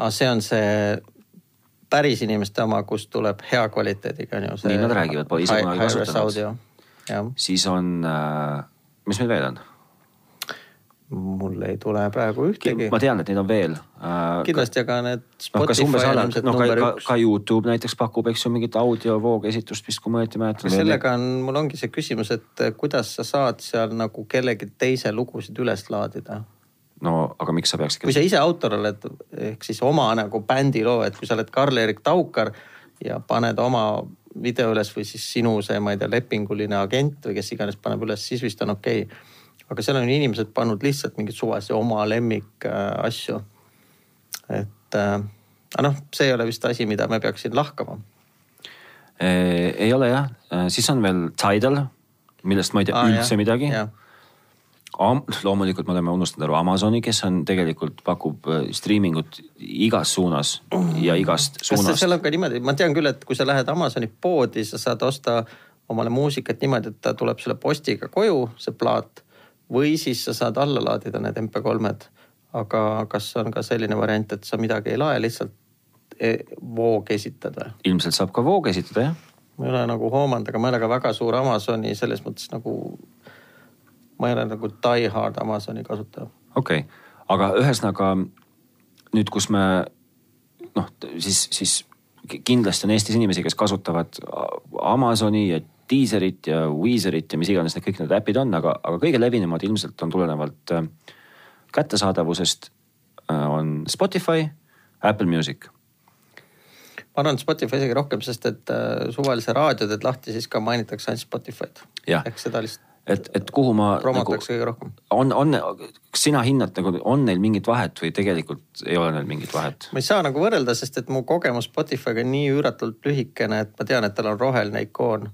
aga see on see päris inimeste oma, kus tuleb hea kvaliteediga on ju. nii nad räägivad, pole ise kunagi kasutanud. siis on äh,, mis meil veel on? mul ei tule praegu ühtegi. ma tean, et neid on veel. kindlasti, aga need noh, kas umbes Spotify on ala, ilmselt noh ka, ka, ka Youtube näiteks pakub, eks ju, mingit audiovoogesitust vist, kui ma õieti mäletan. sellega on, mul ongi see küsimus, et kuidas sa saad seal nagu kellegi teise lugusid üles laadida no aga miks sa peaksid? kui sa ise autor oled, ehk siis oma nagu bändi loo, et kui sa oled Karl-Erik Taukar ja paned oma video üles või siis sinu see, ma ei tea, lepinguline agent või kes iganes paneb üles, siis vist on okei okay. aga seal on inimesed pannud lihtsalt mingeid suvalisi oma lemmik äh, asju. et äh, aga noh, see ei ole vist asi, mida me peaks siin lahkama. ei ole jah, siis on veel Tidal, millest ma ei tea Aa, üldse jah, midagi jah. Am, loomulikult me oleme unustanud ära Amazoni, kes on tegelikult pakub äh, striimingut igas suunas ja igast kas suunast. seal on ka niimoodi, ma tean küll, et kui sa lähed Amazoni poodi, sa saad osta omale muusikat niimoodi, et ta tuleb sulle postiga koju, see plaat. või siis sa saad alla laadida need MP3-d. aga kas on ka selline variant, et sa midagi ei lae, lihtsalt e- voog esitad või? ilmselt saab ka voog esitada jah. ma ei ole nagu hoomanud, aga ma ei ole ka väga suur Amazoni selles mõttes nagu. Ma ei ole nagu die hard Amazoni kasutaja. okei okay., aga ühesõnaga nüüd, kus me noh, siis, siis kindlasti on Eestis inimesi, kes kasutavad Amazoni ja Deezerit ja Weezerit ja mis iganes need kõik need äpid on, aga, aga kõige levinumad ilmselt on tulenevalt äh, kättesaadavusest äh, on Spotify, Apple Music. ma arvan, et Spotify isegi rohkem, sest et äh, suvalise raadio teed lahti, siis ka mainitakse ainult Spotify'd. Ehk seda lihtsalt et, et kuhu ma promotakse kõige rohkem. on, on, kas sina hindad nagu, on neil mingit vahet või tegelikult ei ole neil mingit vahet? ma ei saa nagu võrrelda, sest et mu kogemus Spotify'ga on nii üüratult lühikene, et ma tean, et tal on roheline ikoon.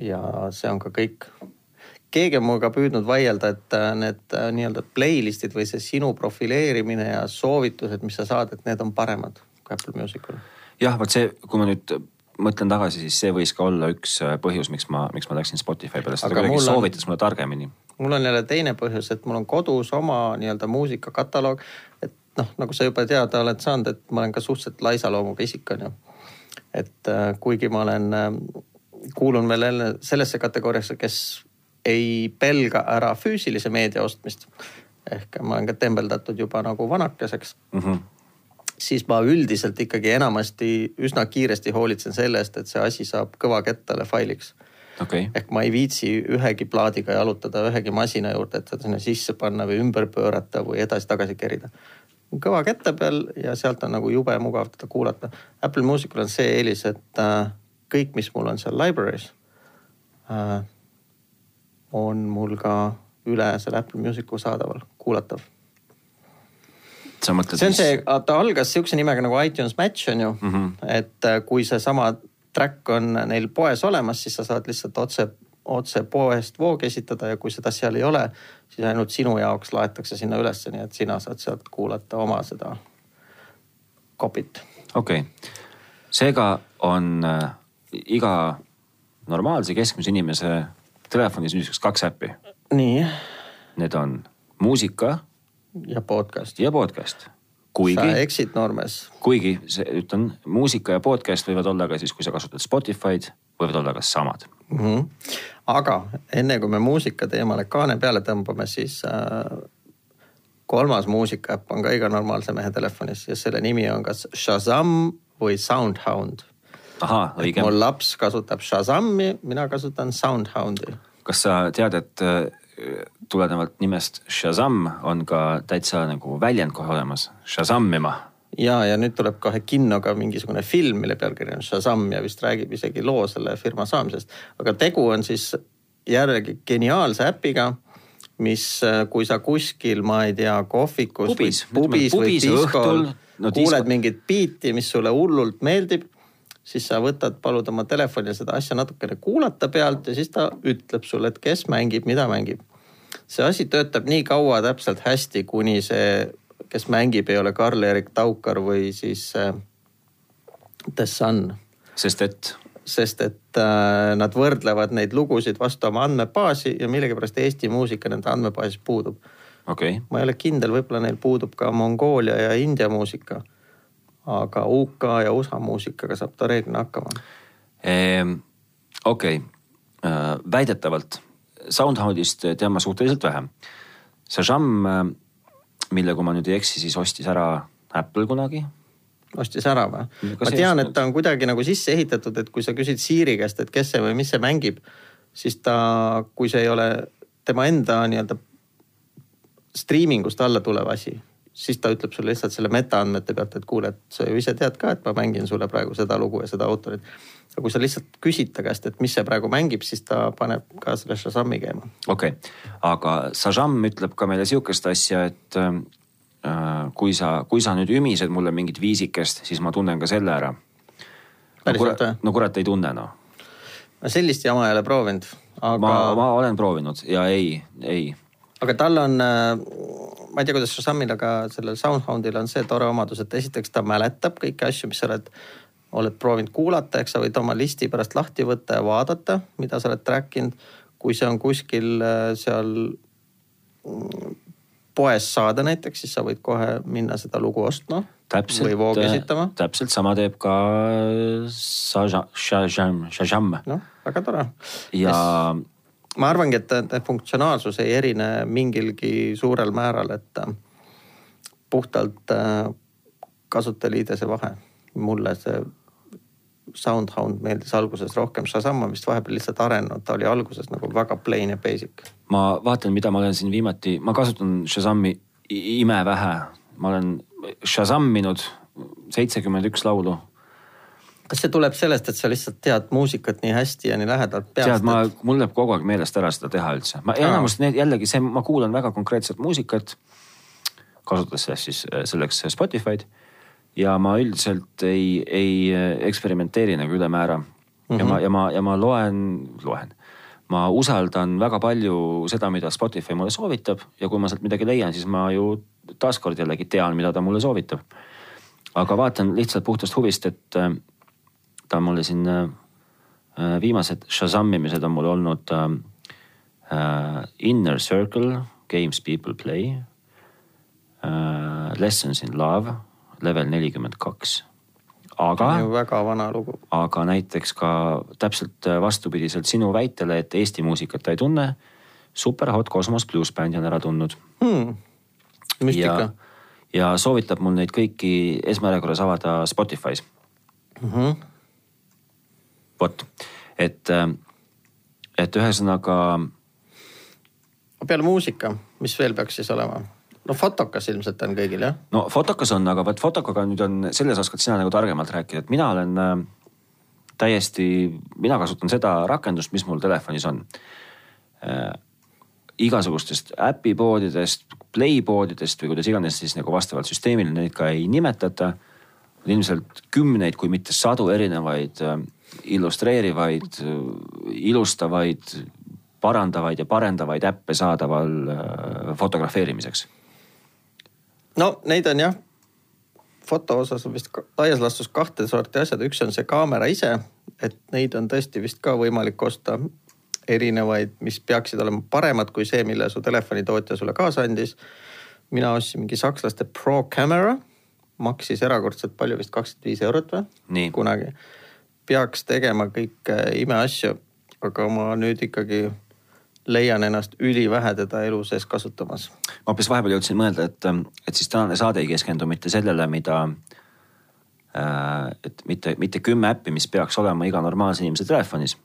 ja see on ka kõik. keegi on minuga püüdnud vaielda, et äh, need äh, nii-öelda playlist'id või see sinu profileerimine ja soovitused, mis sa saad, et need on paremad kui Apple Musicul. jah, vot see, kui ma nüüd mõtlen tagasi, siis see võis ka olla üks äh, põhjus, miks ma, miks ma läksin Spotify peale, Aga kuidagi soovitas mulle targemini. mul on jälle teine põhjus, et mul on kodus oma nii-öelda muusikakataloog. et noh, nagu sa juba teada oled saanud, et ma olen ka suhteliselt laisa loomuga isik, on ju. et äh, kuigi ma olen äh,, kuulun veel jälle sellesse kategooriasse, kes ei pelga ära füüsilise meedia ostmist. ehk ma olen ka tembeldatud juba nagu vanakeseks Mm -hmm. Siis ma üldiselt ikkagi enamasti üsna kiiresti hoolitsen selle eest, et see asi saab kõvakettale failiks okei okay., ehk ma ei viitsi ühegi plaadiga jalutada ühegi masina juurde, et seda sinna sisse panna või ümber pöörata või edasi-tagasi kerida. kõva kette peal ja sealt on nagu jube mugav teda kuulata. Apple Musicul on see eelis, et äh, kõik, mis mul on seal library's äh,, on mul ka üle selle Apple Musicu saadaval, kuulatav. Sa mõtled see on see, ta algas sihukese nimega nagu iTunes Match on ju mm. -hmm. et äh, kui seesama track on neil poes olemas, siis sa saad lihtsalt otse, otse poest voog esitada ja kui seda seal ei ole, siis ainult sinu jaoks laetakse sinna ülesse, nii et sina saad sealt kuulata oma seda kopit. okei okay., seega on äh, iga normaalse keskmise inimese telefonis niisuguseks kaks äppi. nii Need on muusika ja podcast. ja podcast. sa kuigi, eksid noormees. kuigi see, ütlen, muusika ja podcast võivad olla ka siis, kui sa kasutad Spotify'd, võivad olla ka samad. mm. -hmm. aga enne kui me muusika teemale kaane peale tõmbame, siis äh, kolmas muusikaäpp on ka iga normaalse mehe telefonis ja selle nimi on kas Shazam või Soundhound. ahah, õige mul laps kasutab Shazami, mina kasutan Soundhoundi. kas sa tead, et äh, tulenevalt nimest Shazam on ka täitsa nagu väljend kohe olemas, Shazamima ja, ja nüüd tuleb kohe kinno ka mingisugune film, mille pealkiri on Shazam ja vist räägib isegi loo selle firma saamisest. aga tegu on siis jällegi geniaalse äpiga, mis, kui sa kuskil, ma ei tea, kohvikus Pubis, või pubis või pubis diskol õhtul, no kuuled mingit biiti, mis sulle hullult meeldib siis sa võtad, palud oma telefonil seda asja natukene kuulata pealt ja siis ta ütleb sulle, et kes mängib, mida mängib. See asi töötab nii kaua täpselt hästi, kuni see, kes mängib, ei ole Karl-Erik Taukar või siis äh, The Sun sest et sest et äh, nad võrdlevad neid lugusid vastu oma andmebaasi ja millegipärast Eesti muusika nende andmebaasis puudub. okei okay., ma ei ole kindel, võib-olla neil puudub ka Mongoolia ja India muusika. aga UK ja USA muusikaga saab ta reeglina hakkama. Ehm, okei, väidetavalt Soundhoundist tean ma suhteliselt vähe. Shazam, äh, mille, kui ma nüüd ei eksi, siis ostis ära Apple kunagi. ostis ära või? Ma tean, et ta on kuidagi nagu sisse ehitatud, et kui sa küsid Siiri käest, et kes see või mis see mängib, siis ta, kui see ei ole tema enda nii-öelda striimingust alla tulev asi, siis ta ütleb sulle lihtsalt selle metaandmete pealt, et kuule, et sa ju ise tead ka, et ma mängin sulle praegu seda lugu ja seda autorit. Aga kui sa lihtsalt küsid ta käest, et mis see praegu mängib, siis ta paneb ka selle Shazami käima. okei okay., aga Shazam ütleb ka meile sihukest asja, et äh, kui sa, kui sa nüüd ümised mulle mingit viisikest, siis ma tunnen ka selle ära. no kurat no kurat ei tunne noh. ma sellist jama ei ole proovinud, aga ma, ma olen proovinud ja ei, ei. aga tal on, ma ei tea, kuidas Shazamil, aga sellel Soundhoundil on see tore omadus, et esiteks ta mäletab kõiki asju, mis sa oled, oled proovinud kuulata, eks sa võid oma listi pärast lahti võtta ja vaadata, mida sa oled track inud. kui see on kuskil äh, seal mm, poes saada näiteks, siis sa võid kohe minna seda lugu ostma täpselt, või voog esitama. täpselt sama teeb ka Shazam, Shazam, Shazam noh, väga tore. ja ma arvangi, et funktsionaalsus ei erine mingilgi suurel määral, et äh, puhtalt äh, kasutajaliidese vahe. mulle see Soundhound meeldis alguses rohkem, Shazam on vist vahepeal lihtsalt arenenud, ta oli alguses nagu väga plain ja basic. ma vaatan, mida ma olen siin viimati, ma kasutan Shazami imevähe, ma olen Shazaminud seitsekümmend üks laulu. kas see tuleb sellest, et sa lihtsalt tead muusikat nii hästi ja nii lähedalt peast? tead, ma, mul läheb kogu aeg meelest ära seda teha üldse, ma enamus need jällegi see, ma kuulan väga konkreetset muusikat. kasutades siis äh, selleks Spotify'd ja ma üldiselt ei, ei äh, eksperimenteeri nagu ülemäära mm. -hmm. ja ma, ja ma, ja ma loen, loen. ma usaldan väga palju seda, mida Spotify mulle soovitab ja kui ma sealt midagi leian, siis ma ju taaskord jällegi tean, mida ta mulle soovitab. aga vaatan lihtsalt puhtast huvist, et äh, ta on mulle siin äh, viimased Shazamimised on mul olnud äh, Inner Circle, Games People Play äh,. Lessons in Love, level nelikümmend kaks. aga väga vana lugu. aga näiteks ka täpselt äh, vastupidiselt sinu väitele, et Eesti muusikat ta ei tunne. Super Hot Cosmos Blues bändi on ära tundnud. hmm. müstika ja, ja soovitab mul neid kõiki esmajärjekorras avada Spotify's. mm. -hmm. vot, et, äh, et ühesõnaga peale muusika, mis veel peaks siis olema? No fotokas ilmselt on kõigil jah? no fotokas on, aga vot fotokaga nüüd on, selles oskad sina nagu targemalt rääkida, et mina olen äh, täiesti, mina kasutan seda rakendust, mis mul telefonis on äh,. igasugustest äpipoodidest, playpoodidest või kuidas iganes siis nagu vastavalt süsteemile neid ka ei nimetata. ilmselt kümneid, kui mitte sadu erinevaid äh, illustreerivaid äh,, ilustavaid, parandavaid ja parendavaid äppe saadaval äh, fotografeerimiseks no neid on jah, foto osas on vist laias laastus kahte sorti asjad, üks on see kaamera ise, et neid on tõesti vist ka võimalik osta erinevaid, mis peaksid olema paremad kui see, mille su telefonitootja sulle kaasa andis. mina ostsin mingi sakslaste Pro Camera, maksis erakordselt palju, vist kakskümmend viis eurot või? kunagi. peaks tegema kõike imeasju, aga ma nüüd ikkagi leian ennast ülivähe teda elu sees kasutamas. ma hoopis vahepeal jõudsin mõelda, et, et siis tänane saade ei keskendu mitte sellele, mida äh,, et mitte, mitte kümme äppi, mis peaks olema iga normaalse inimese telefonis,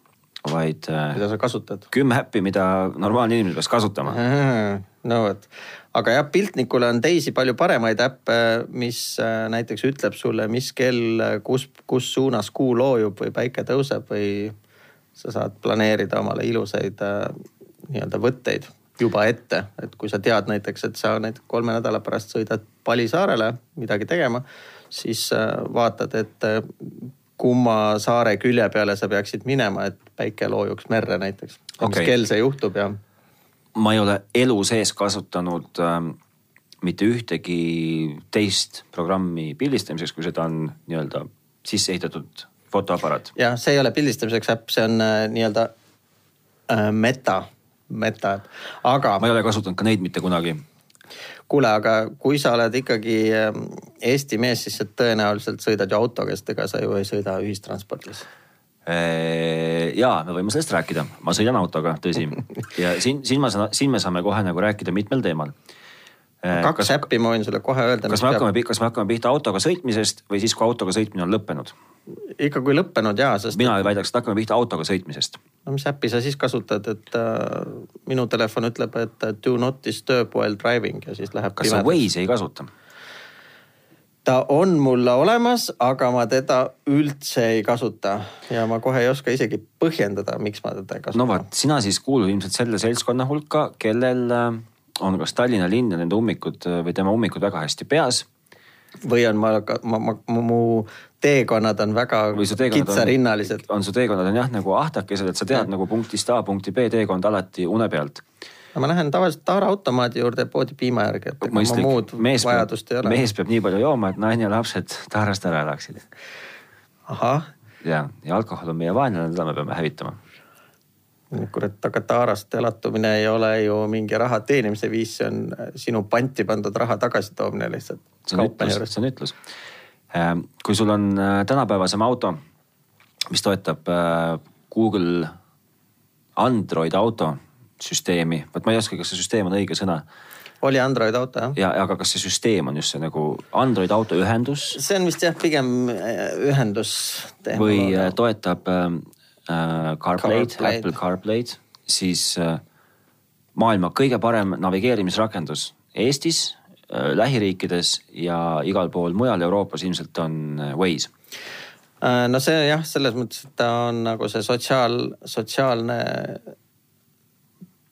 vaid äh, mida sa kasutad? kümme äppi, mida normaalne inimene peaks kasutama. no vot, aga jah, piltnikule on teisi palju paremaid äppe, mis äh, näiteks ütleb sulle, mis kell, kus, kus suunas kuu loojub või päike tõuseb või sa saad planeerida omale ilusaid äh, nii-öelda võtteid juba ette, et kui sa tead näiteks, et sa näiteks kolme nädala pärast sõidad Palisaarele midagi tegema, siis äh, vaatad, et äh, kumma saare külje peale sa peaksid minema, et päike loojuks merre näiteks. mis Okei. kell see juhtub ja ma ei ole elu sees kasutanud ähm, mitte ühtegi teist programmi pildistamiseks, kui seda on nii-öelda sisse ehitatud fotoaparaat. jah, see ei ole pildistamiseks äpp, see on äh, nii-öelda äh, meta, meta aga ma ei ole kasutanud ka neid mitte kunagi. kuule, aga kui sa oled ikkagi äh, Eesti mees, siis sa tõenäoliselt sõidad ju autoga, sest ega sa ju ei sõida ühistranspordis. ja me võime sellest rääkida, ma sõidan autoga, tõsi. ja siin, siin ma saan, siin me saame kohe nagu rääkida mitmel teemal. Kaks kas, äppi ma võin sulle kohe öelda. kas me hakkame kas me hakkame pihta autoga sõitmisest või siis, kui autoga sõitmine on lõppenud? ikka kui lõppenud jaa, sest. mina väidaks, et hakkame pihta autoga sõitmisest. no mis äppi sa siis kasutad, et äh, minu telefon ütleb, et do not disturb while driving ja siis läheb. kas sa Waze'i ei kasuta? ta on mul olemas, aga ma teda üldse ei kasuta ja ma kohe ei oska isegi põhjendada, miks ma teda ei kasuta. no vot, sina siis kuulud ilmselt selle seltskonna hulka, kellel äh, on kas Tallinna linn ja nende ummikud äh, või tema ummikud väga hästi peas. või on ma, ma, ma, mu teekonnad on väga kitsarinnalised. on su teekonnad on jah nagu ahtakesed, et sa tead ja. nagu punktist A punkti B teekonda alati une pealt no ma lähen tavaliselt taaraautomaadi juurde poodi piima järgi, et ega ma muud mees vajadust peab, ei ole. mees peab nii palju jooma, et naine ja lapsed taarast ära elaksid. ahah. ja, ja alkohol on meie vaenlane, teda me peame hävitama. Kurat, aga taarast elatumine ei ole ju mingi raha teenimise viis, see on sinu panti pandud raha tagasitoomine lihtsalt. see on ütlus, see on ütlus. Äh, kui sul on äh, tänapäevasem auto, mis toetab äh, Google Android auto süsteemi, vot ma ei oska, kas see süsteem on õige sõna. oli Android auto jah? ja, aga kas see süsteem on just see nagu Android auto ühendus? see on vist jah, pigem äh, ühendus. või äh, toetab ähm, äh, CarPlay'd, CarPlay'd., Apple CarPlay'd, siis äh, maailma kõige parem navigeerimisrakendus Eestis äh,, lähiriikides ja igal pool mujal Euroopas ilmselt on äh, Waze no see jah, selles mõttes, et ta on nagu see sotsiaal, sotsiaalne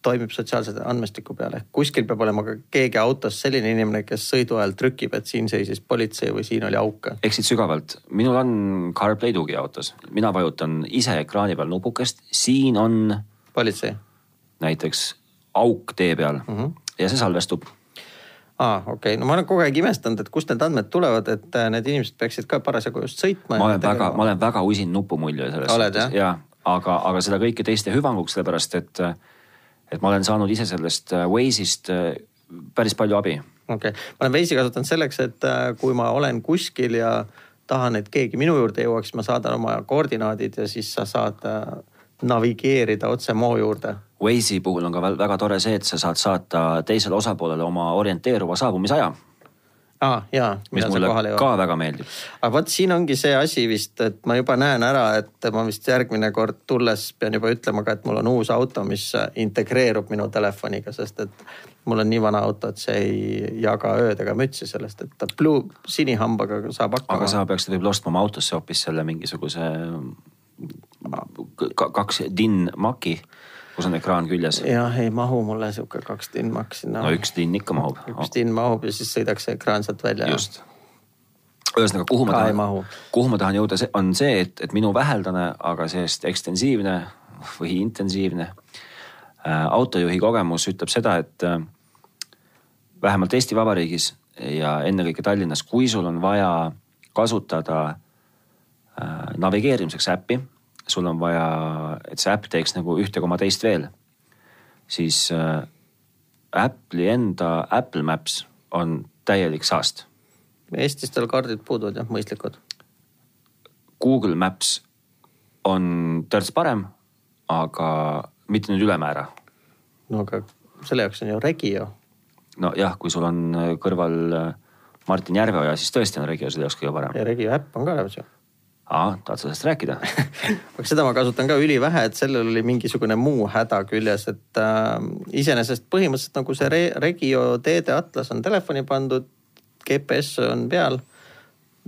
toimib sotsiaalse andmestiku peale. kuskil peab olema ka keegi autos selline inimene, kes sõidu ajal trükib, et siin seisis politsei või siin oli auk. eksid sügavalt, minul on CarPlay tugi autos, mina vajutan ise ekraani peal nupukest, siin on. politsei. näiteks auk tee peal mm -hmm. ja see salvestub aa ah,, okei okay., no ma olen kogu aeg imestanud, et kust need andmed tulevad, et äh, need inimesed peaksid ka parasjagu just sõitma. ma olen väga, ma olen väga usin nupumulje selles suhtes ja, aga, aga seda kõike teiste hüvanguks, sellepärast et äh, et ma olen saanud ise sellest äh, Waze'ist äh, päris palju abi. okei okay., ma olen Waze'i kasutanud selleks, et äh, kui ma olen kuskil ja tahan, et keegi minu juurde jõuaks, ma saadan oma koordinaadid ja siis sa saad navigeerida otse moo juurde. Waze'i puhul on ka väga tore see, et sa saad saata teisele osapoolele oma orienteeruva saabumisaja aa ah,, jaa. mis mulle ka väga meeldib. aga vot siin ongi see asi vist, et ma juba näen ära, et ma vist järgmine kord tulles pean juba ütlema ka, et mul on uus auto, mis integreerub minu telefoniga, sest et mul on nii vana auto, et see ei jaga ööd ega mütsi sellest, et ta blue, sinihambaga saab hakkama. aga sa peaksid võib-olla ostma oma autosse hoopis selle mingisuguse kaks DIN Maci kus on ekraan küljes. jah, ei mahu mulle sihuke kaks tinnmakk sinna. no üks tinn ikka mahub. üks tinn mahub ja siis sõidaks see ekraan sealt välja. just. ühesõnaga, kuhu ma tahan, kuhu ma tahan jõuda, on see, et, et minu väheldane, aga see-eest ekstensiivne või intensiivne äh, autojuhi kogemus ütleb seda, et äh, vähemalt Eesti Vabariigis ja ennekõike Tallinnas, kui sul on vaja kasutada äh, navigeerimiseks äppi sul on vaja, et see äpp teeks nagu ühte koma teist veel, siis äh, Apple'i enda Apple Maps on täielik saast. Eestis tal kaardid puuduvad jah, mõistlikud. Google Maps on törts parem, aga mitte nüüd ülemäära. no aga selle jaoks on ju Regio. nojah, kui sul on kõrval äh, Martin Järveoja, siis tõesti on Regio selle jaoks kõige parem. ja Regio äpp on ka olemas ju aa, tahad sa sellest rääkida aga seda ma kasutan ka ülivähe, et sellel oli mingisugune muu häda küljes, et äh, iseenesest põhimõtteliselt nagu see Re Regio teede atlas on telefoni pandud, GPS on peal.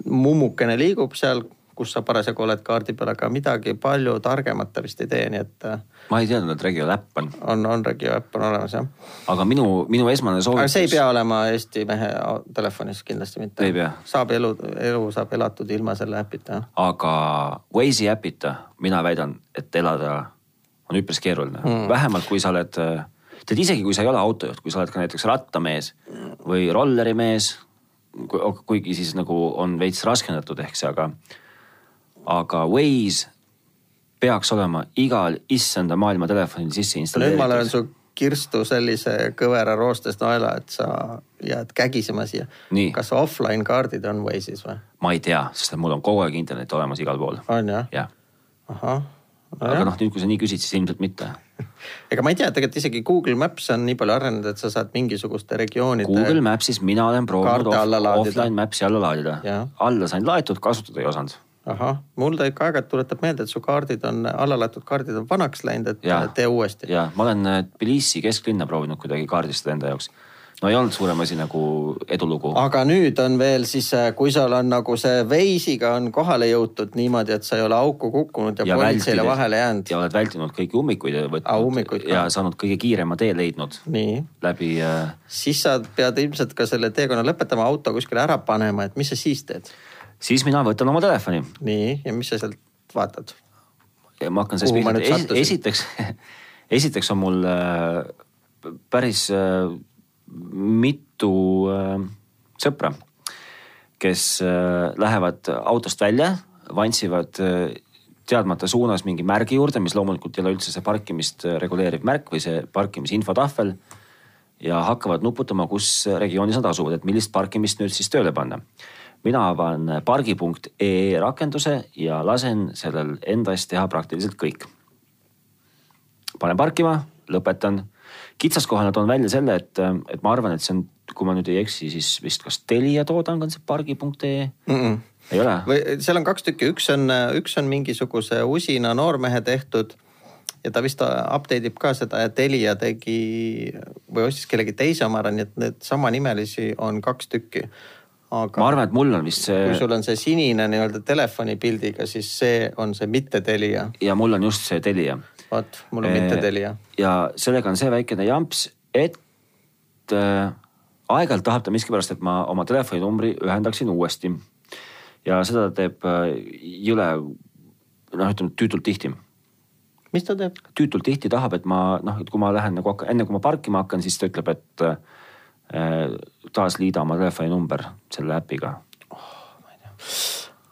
mummukene liigub seal kus sa parasjagu oled kaardi peal, aga midagi palju targemat ta vist ei tee, nii et. Äh, ma ei teadnud, et Regio äpp on. on, on Regio äpp on olemas jah. aga minu, minu esmane soovitus. see ei pea olema Eesti mehe telefonis kindlasti mitte. saab elu, elu saab elatud ilma selle äpita. aga Waze'i äpita mina väidan, et elada on üpris keeruline hmm., vähemalt kui sa oled tead isegi kui sa ei ole autojuht, kui sa oled ka näiteks rattamees või rollerimees, kuigi siis nagu on veits raskendatud ehk see, aga aga Waze peaks olema igal issanda maailma telefonil sisse installeeritud. nüüd ma löön su kirstu sellise kõvera roostes naela, et sa jääd kägisema siia. kas offline kaardid on Waze'is või? ma ei tea, sest mul on kogu aeg internet olemas igal pool. on jah ja.? ahah. aga noh, nüüd kui sa nii küsid, siis ilmselt mitte. ega ma ei tea, tegelikult isegi Google Maps on nii palju arenenud, et sa saad mingisuguste regioonide. Google Maps'is mina olen proovinud off, offline Maps'i alla laadida alla sain laetud, kasutada ei osanud. ahah, mul ta ikka aeg-ajalt tuletab meelde, et su kaardid on, alla laetud kaardid on vanaks läinud, et Jaa. tee uuesti. ja ma olen äh, Tbilisi kesklinna proovinud kuidagi kaardistada enda jaoks. no ei olnud suurem asi nagu edulugu. aga nüüd on veel siis, kui sul on nagu see Waze'iga on kohale jõutud niimoodi, et sa ei ole auku kukkunud ja, ja politseile vahele jäänud. ja oled vältinud kõiki ummikuid ja võtnud ja saanud kõige kiirema tee leidnud nii, läbi äh, siis sa pead ilmselt ka selle teekonna lõpetama, auto kuskile ära panema, et mis sa siis teed? Siis mina võtan oma telefoni nii, ja mis sa sealt vaatad? ma hakkan sellest pihta, sattusin? esiteks, esiteks on mul äh, päris äh, mitu äh, sõpra, kes äh, lähevad autost välja, vantsivad äh, teadmata suunas mingi märgi juurde, mis loomulikult ei ole üldse see parkimist äh, reguleeriv märk või see parkimisinfotahvel ja hakkavad nuputama, kus regioonis nad asuvad, et millist parkimist nüüd siis tööle panna. Mina avan pargi.ee rakenduse ja lasen sellel enda eest teha praktiliselt kõik. panen parkima, lõpetan. kitsaskohana toon välja selle, et, et ma arvan, et see on, kui ma nüüd ei eksi, siis vist kas Telia toodang on see pargi.ee Mm -mm. ei ole? või seal on kaks tükki, üks on, üks on mingisuguse usina noormehe tehtud ja ta vist update ib ka seda ja Telia tegi või ostis kellegi teise oma ära, nii et need samanimelisi on kaks tükki. Aga ma arvan, et mul on vist kui see sul on see sinine nii-öelda telefonipildiga, siis see on see mitte Telia. ja mul on just see Telia vot, mul on mitte Telia. ja sellega on see väikene jamps, et äh, aeg-ajalt tahab ta miskipärast, et ma oma telefoninumbri ühendaksin uuesti. ja seda teeb äh, jõle, noh, ütleme tüütult tihti. mis ta teeb? tüütult tihti tahab, et ma noh, et kui ma lähen nagu hakkan, enne kui ma parkima hakkan, siis ta ütleb, et äh, taasliida oma telefoninumber selle äpiga.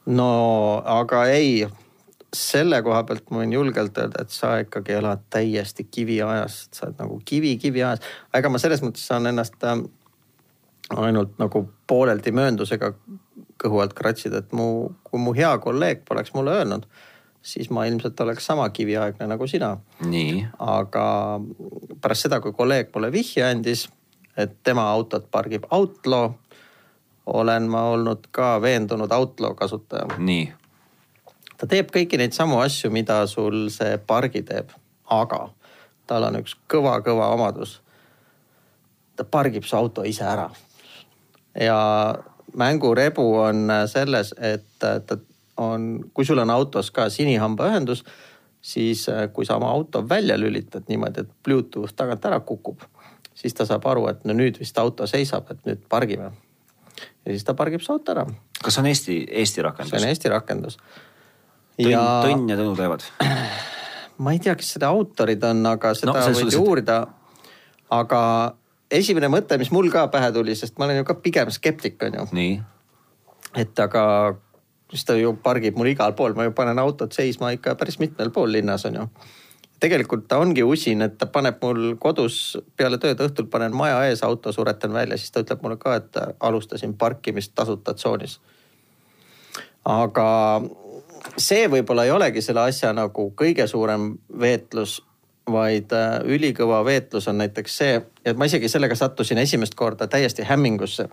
no aga ei, selle koha pealt ma võin julgelt öelda, et sa ikkagi elad täiesti kiviajas, sa oled nagu kivi kiviajas. ega ma selles mõttes saan ennast äh, ainult nagu pooleldi mööndusega kõhu alt kratsida, et mu, kui mu hea kolleeg poleks mulle öelnud, siis ma ilmselt oleks sama kiviaegne nagu sina aga pärast seda, kui kolleeg mulle vihje andis, et tema autot pargib Outlaw, olen ma olnud ka veendunud Outlaw kasutaja. nii, ta teeb kõiki neid samu asju, mida sul see pargi teeb, aga tal on üks kõva-kõva omadus. ta pargib su auto ise ära. ja mängurebu on selles, et ta on, kui sul on autos ka sinihambaühendus, siis kui sa oma auto välja lülitad niimoodi, et Bluetooth tagant ära kukub, siis ta saab aru, et no nüüd vist auto seisab, et nüüd pargime. ja siis ta pargib su auto ära. kas see on Eesti, Eesti see rakendus on? Eesti rakendus. Ja Tõnn ja Tõnu teevad. ma ei tea, kes selle autorid on, aga seda No võid ju uurida. aga esimene mõte, mis mul ka pähe tuli, sest ma olen ju ka pigem skeptik, on ju. nii, et aga siis ta ju pargib mul igal pool, ma ju panen autot seisma ikka päris mitmel pool linnas, on ju. Tegelikult ta ongi usin, et ta paneb mul kodus peale tööd õhtul panen maja ees auto, suretan välja, siis ta ütleb mulle ka, et alustasin parkimist tasuta tsoonis. aga see võib-olla ei olegi selle asja nagu kõige suurem veetlus, vaid äh, ülikõva veetlus on näiteks see, et ma isegi sellega sattusin esimest korda täiesti hämmingusse.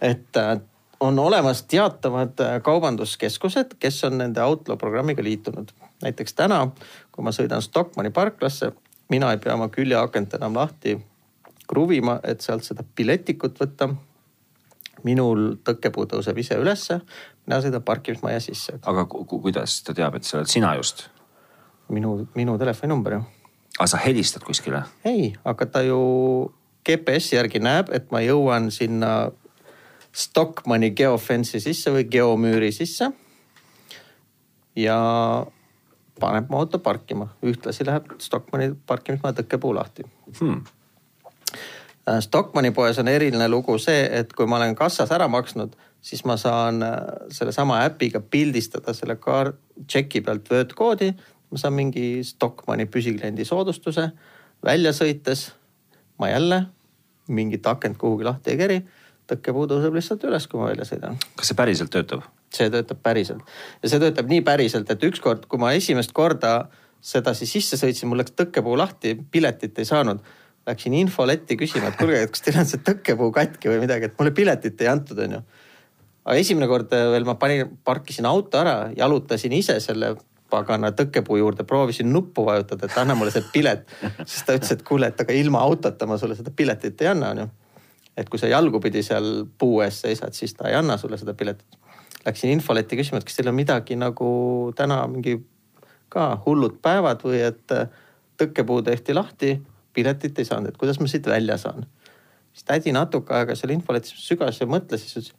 et äh, on olemas teatavad äh, kaubanduskeskused, kes on nende Outlaw programmiga liitunud. Näiteks täna, kui ma sõidan Stockmanni parklasse, mina ei pea oma küljeakent enam lahti kruvima, et sealt seda piletikut võtta minul tõkkepuu tõuseb ise ülesse, mina sõidan parkimismaja sisse. aga ku, ku, kuidas ta teab, et see oled sina just? minu, minu telefoninumber ju. aga sa helistad kuskile? ei, aga ta ju GPS-i järgi näeb, et ma jõuan sinna Stockmanni geofence'i sisse või geomüüri sisse. ja paneb mu auto parkima, ühtlasi läheb Stockmanni parkimismaja tõkkepuu lahti Hmm. Äh, Stockmanni poes on eriline lugu see, et kui ma olen kassas ära maksnud, siis ma saan äh, sellesama äpiga pildistada selle kaar-, tšeki pealt vöötkoodi. ma saan mingi Stockmanni püsikliendi soodustuse, välja sõites ma jälle mingit akent kuhugi lahti ei keri, tõkkepuu tõuseb lihtsalt üles, kui ma välja sõidan. kas see päriselt töötab? See töötab päriselt ja see töötab nii päriselt, et ükskord, kui ma esimest korda sedasi sisse sõitsin, mul läks tõkkepuu lahti, piletit ei saanud. Läksin infoletti küsima, et kuulge, et kas teil on see tõkkepuu katki või midagi, et mulle piletit ei antud, onju. aga esimene kord veel ma panin, parkisin auto ära, jalutasin ise selle pagana tõkkepuu juurde, proovisin nuppu vajutada, et anna mulle see pilet. siis ta ütles, et kuule, et aga ilma autota ma sulle seda piletit ei anna, onju. et kui sa jalgupidi seal puu ees seisad, siis ta ei anna sulle seda piletit. Läksin infoletti küsima, et kas teil on midagi nagu täna mingi ka hullud päevad või et äh, tõkkepuu tehti lahti, piletit ei saanud, et kuidas ma siit välja saan. siis tädi natuke aega seal infoletis sügas ja mõtles, siis ütles,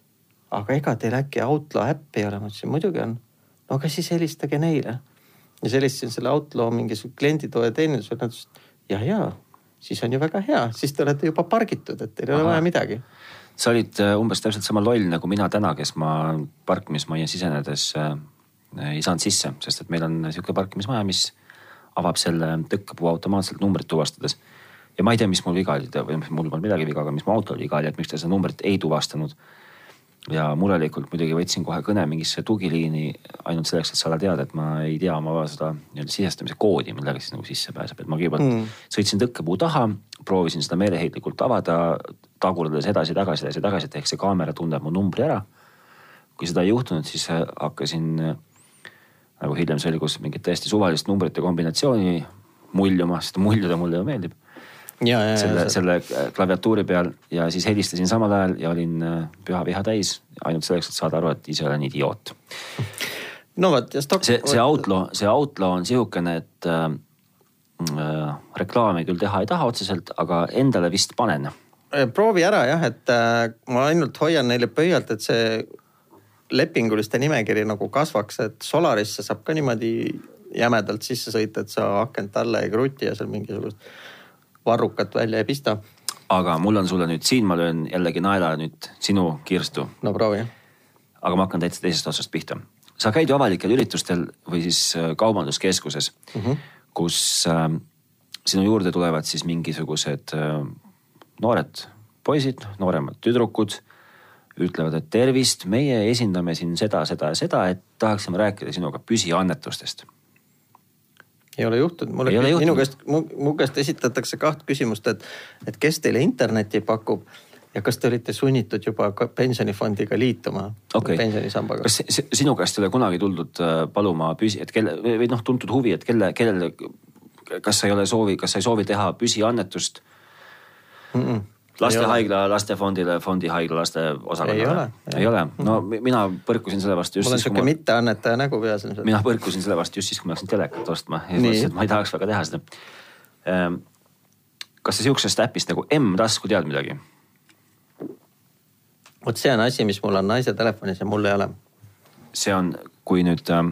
aga ega teil äkki Outlaw äppi ei ole, ma ütlesin muidugi on. no aga siis helistage neile. ja siis helistasin selle Outlaw mingisuguse klienditoe teenindusele, nad ütlesid ja, ja siis on ju väga hea, siis te olete juba pargitud, et teil ei ole vaja midagi sa olid äh, umbes täpselt sama loll nagu mina täna, kes ma parkimismajja sisenedes äh, ei saanud sisse, sest et meil on sihuke parkimismaja, mis avab selle tõkkepuu automaatselt numbrit tuvastades. ja ma ei tea, mis mul viga oli või mul polnud midagi viga, aga mis mu autol viga oli, et miks ta seda numbrit ei tuvastanud. Ja murelikult muidugi võtsin kohe kõne mingisse tugiliini ainult selleks, et saada teada, et ma ei tea oma seda nii-öelda sisestamise koodi, millega siis nagu sisse pääseb, et ma kõigepealt mm. sõitsin tõkkepuu taha, proovisin seda meeleheitlikult avada, tagurdades edasi-tagasi, edasi-tagasi, et ehk see kaamera tunneb mu numbri ära. kui seda ei juhtunud, siis hakkasin nagu hiljem selgus, mingit täiesti suvalist numbrite kombinatsiooni muljuma, sest muljuda mulle ju meeldib. Selle, selle äh, klaviatuuri peal ja siis helistasin samal ajal ja olin äh, püha viha täis ainult selleks, et saada aru, et ise olen idioot. no vot ja Stock. see, see Outlaw, see Outlaw on sihukene, et äh, äh, reklaami küll teha ei taha otseselt, aga endale vist panen proovi ära jah, et äh, ma ainult hoian neile pöialt, et see lepinguliste nimekiri nagu kasvaks, et Solarisse saab ka niimoodi jämedalt sisse sõita, et sa akent alla ei kruti ja seal mingisugust varrukat välja ei pista. aga mul on sulle nüüd siin, ma löön jällegi naela nüüd sinu kirstu. no proovi. aga ma hakkan täitsa teisest otsast pihta. sa käid ju avalikel üritustel või siis äh, kaubanduskeskuses mm, -hmm. kus äh, sinu juurde tulevad siis mingisugused äh, noored poisid, nooremad tüdrukud ütlevad, et tervist, meie esindame siin seda, seda ja seda, et tahaksime rääkida sinuga püsiannetustest. Ei ole juhtunud, mulle, minu käest, mu käest esitatakse kaht küsimust, et, et kes teile internetti pakub ja kas te olite sunnitud juba pensionifondiga liituma okay.? pensionisambaga. kas sinu käest ei ole kunagi tuldud äh, paluma püsi, et kelle või noh, tuntud huvi, et kelle, kellele, kas sa ei ole soovi, kas sa ei soovi teha püsiannetust mm? -mm lastehaigla lastefondile, fondihaigla laste osakonnale? ei ole. ei ole, no mina põrkusin selle vastu just mul on sihuke ma... mitteannetaja nägu peas ilmselt. mina põrkusin selle vastu just siis, kui ma läksin telekat ostma ja mõtlesin, et ma ei tahaks väga teha seda. Ehm, kas sa sihukesest äpist nagu M-tasku tead midagi? vot see on asi, mis mul on naise telefonis ja mul ei ole. see on, kui nüüd äh,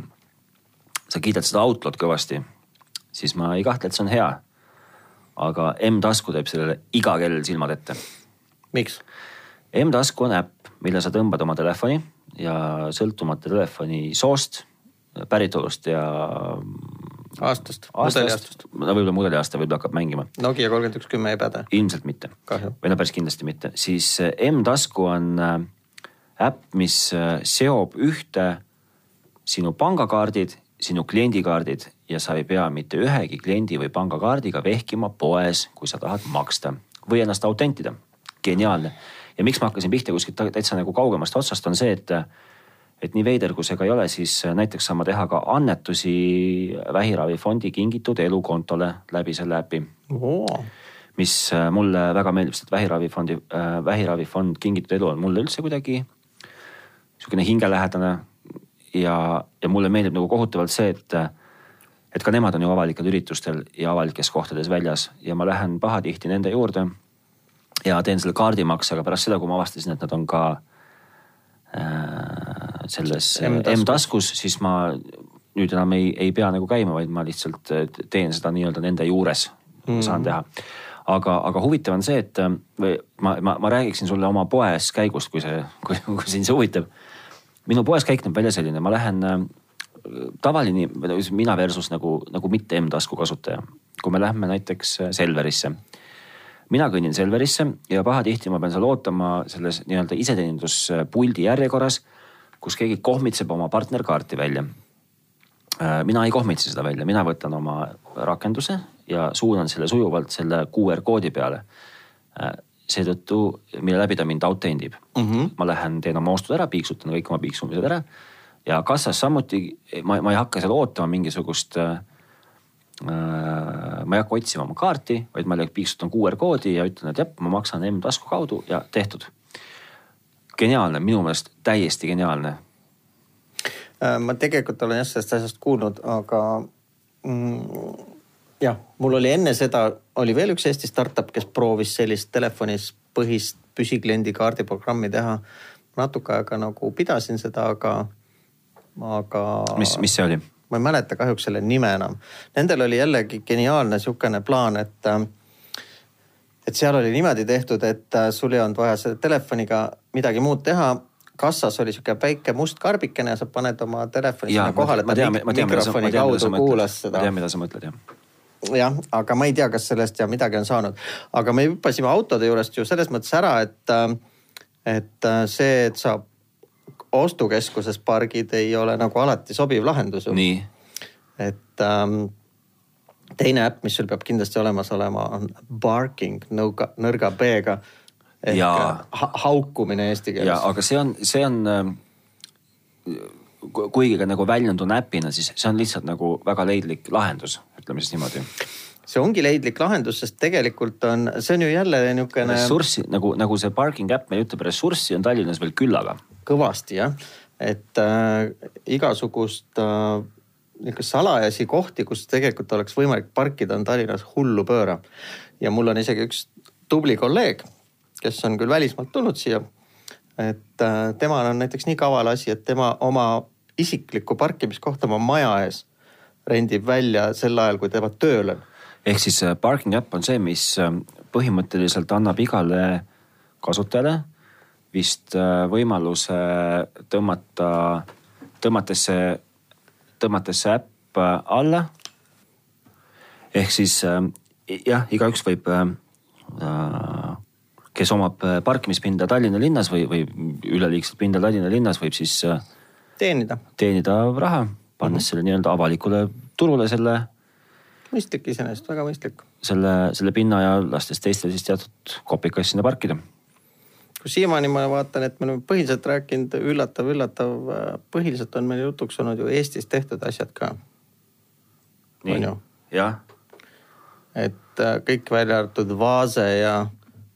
sa kiidad seda Outlaw'd kõvasti, siis ma ei kahtle, et see on hea aga M-tasku teeb sellele iga kell silmad ette. miks? M-tasku on äpp, mille sa tõmbad oma telefoni ja sõltumata telefoni soost, päritolust ja. aastast, mudeliaastast. no võib-olla mudeliaasta võib-olla hakkab mängima. Nokia kolmkümmend üks kümme ei päde? ilmselt mitte. või no päris kindlasti mitte, siis eh, M-tasku on äh, äpp, mis äh, seob ühte sinu pangakaardid, sinu kliendikaardid ja sa ei pea mitte ühegi kliendi või pangakaardiga vehkima poes, kui sa tahad maksta või ennast autentida. geniaalne. ja miks ma hakkasin pihta kuskilt täitsa nagu kaugemast otsast, on see, et, et nii veider kui see ka ei ole, siis näiteks saan ma teha ka annetusi Vähiravifondi Kingitud Elukontole läbi selle äpi oh. mis mulle väga meeldib, sest Vähiravifondi äh,, Vähiravifond Kingitud Elu on mulle üldse kuidagi sihukene hingelähedane ja, ja mulle meeldib nagu kohutavalt see, et et ka nemad on ju avalikel üritustel ja avalikes kohtades väljas ja ma lähen pahatihti nende juurde ja teen selle kaardimakse, aga pärast seda, kui ma avastasin, et nad on ka äh, selles M-taskus, siis ma nüüd enam ei, ei pea nagu käima, vaid ma lihtsalt äh, teen seda nii-öelda nende juures mm. saan teha. aga, aga huvitav on see, et äh, või ma, ma, ma räägiksin sulle oma poes käigust, kui see, kui, kui sind see huvitab. minu poes käik näeb välja selline, ma lähen äh, tavaline, mina versus nagu, nagu mitte M-tasku kasutaja. kui me lähme näiteks äh, Selverisse. mina kõnnin Selverisse ja pahatihti ma pean seal ootama selles nii-öelda iseteeninduspuldi järjekorras kus keegi kohmitseb oma partnerkaarti välja. Äh, mina ei kohmitse seda välja, mina võtan oma rakenduse ja suunan selle sujuvalt selle QR koodi peale. Äh, seetõttu, mille läbi ta mind autendib mm. -hmm. ma lähen, teen oma ostud ära, piiksutan kõik oma piiksumised ära ja kassas samuti ma, ma ei hakka seal ootama mingisugust äh, ma ei hakka otsima oma kaarti, vaid ma piiksutan QR koodi ja ütlen, et jah, ma maksan M-tasku kaudu ja tehtud geniaalne, minu meelest täiesti geniaalne. Äh, ma tegelikult olen jah sellest asjast kuulnud, aga mm, jah, mul oli enne seda, oli veel üks Eesti startup, kes proovis sellist telefonis põhist püsikliendi kaardiprogrammi teha. natuke aega nagu pidasin seda, aga, aga. mis, mis see oli? ma ei mäleta kahjuks selle nime enam. Nendel oli jällegi geniaalne sihukene plaan, et et seal oli niimoodi tehtud, et äh, sul ei olnud vaja selle telefoniga midagi muud teha. kassas oli sihuke väike must karbikene ja sa paned oma telefoni sinna kohale, et ta mikrofoni kaudu kuulas seda. ma tean, mida sa mõtled jah jah, aga ma ei tea, kas sellest ja midagi on saanud. aga me hüppasime autode juurest ju selles mõttes ära, et, äh, et äh, see, et sa ostukeskuses pargid, ei ole nagu alati sobiv lahendus ju. et ähm, teine äpp, mis sul peab kindlasti olemas olema, on barking nõuga, nõrga B-ga. ehk ja, ha haukumine eesti keeles. aga see on, see on ähm, kuigi ka nagu väljendun äpina, siis see on lihtsalt nagu väga leidlik lahendus, ütleme siis niimoodi see ongi leidlik lahendus, sest tegelikult on, see on ju jälle niisugune. ressurssi nagu, nagu see parking äpp meil ütleb, ressurssi on Tallinnas veel küllaga. kõvasti jah, et äh, igasugust äh, niisugust salajasi kohti, kus tegelikult oleks võimalik parkida, on Tallinnas hullu pööra. ja mul on isegi üks tubli kolleeg, kes on küll välismaalt tulnud siia. et äh, temal on näiteks nii kaval asi, et tema oma isiklikku parkimiskohta oma maja ees rendib välja sel ajal, kui tema tööl on. Ehk siis äh, parking äpp on see, mis äh, põhimõtteliselt annab igale kasutajale vist võimaluse tõmmata, tõmmates see tõmmates see äpp äh, alla. ehk siis äh, jah, igaüks võib, äh, kes omab parkimispinda Tallinna linnas või, või üleliigset pinda Tallinna linnas, võib siis teenida, teenida raha, pannes mm -hmm. selle nii-öelda avalikule turule selle. Mõistlik iseenesest, väga mõistlik. selle, selle pinna ja lastes teistel siis teatud kopikaid sinna parkida kus siiamaani ma vaatan, et me oleme põhiliselt rääkinud, üllatav, üllatav, põhiliselt on meil jutuks olnud ju Eestis tehtud asjad ka. on ju? jah. et äh, kõik välja arvatud Vaase ja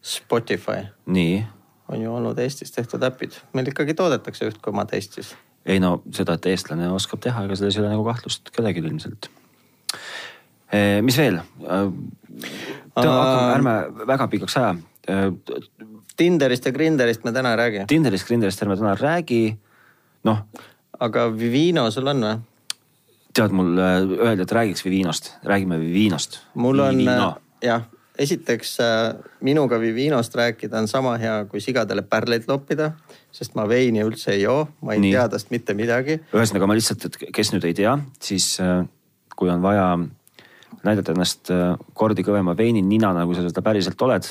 Spotify. nii. on ju olnud Eestis tehtud äpid, meil ikkagi toodetakse üht koma Eestis. ei no seda, et eestlane oskab teha, ega selles ei ole nagu kahtlust kellelgi ilmselt. Mis veel? ärme väga pikaks aja Tinderist ja Grinderist me täna ei räägi. Tinderist, Grinderist ärme täna räägi, noh. aga Vivino sul on või? tead, mul öeldi, et räägiks Vivinost, räägime Vivinost. mul on Vivino. Jah, esiteks minuga Vivinost rääkida on sama hea kui sigadele pärleid loppida, sest ma veini üldse ei joo, ma ei Nii. tea tast mitte midagi. ühesõnaga ma lihtsalt, et kes nüüd ei tea, siis kui on vaja näidata ennast kordi kõvema veini ninana, kui sa seda päriselt oled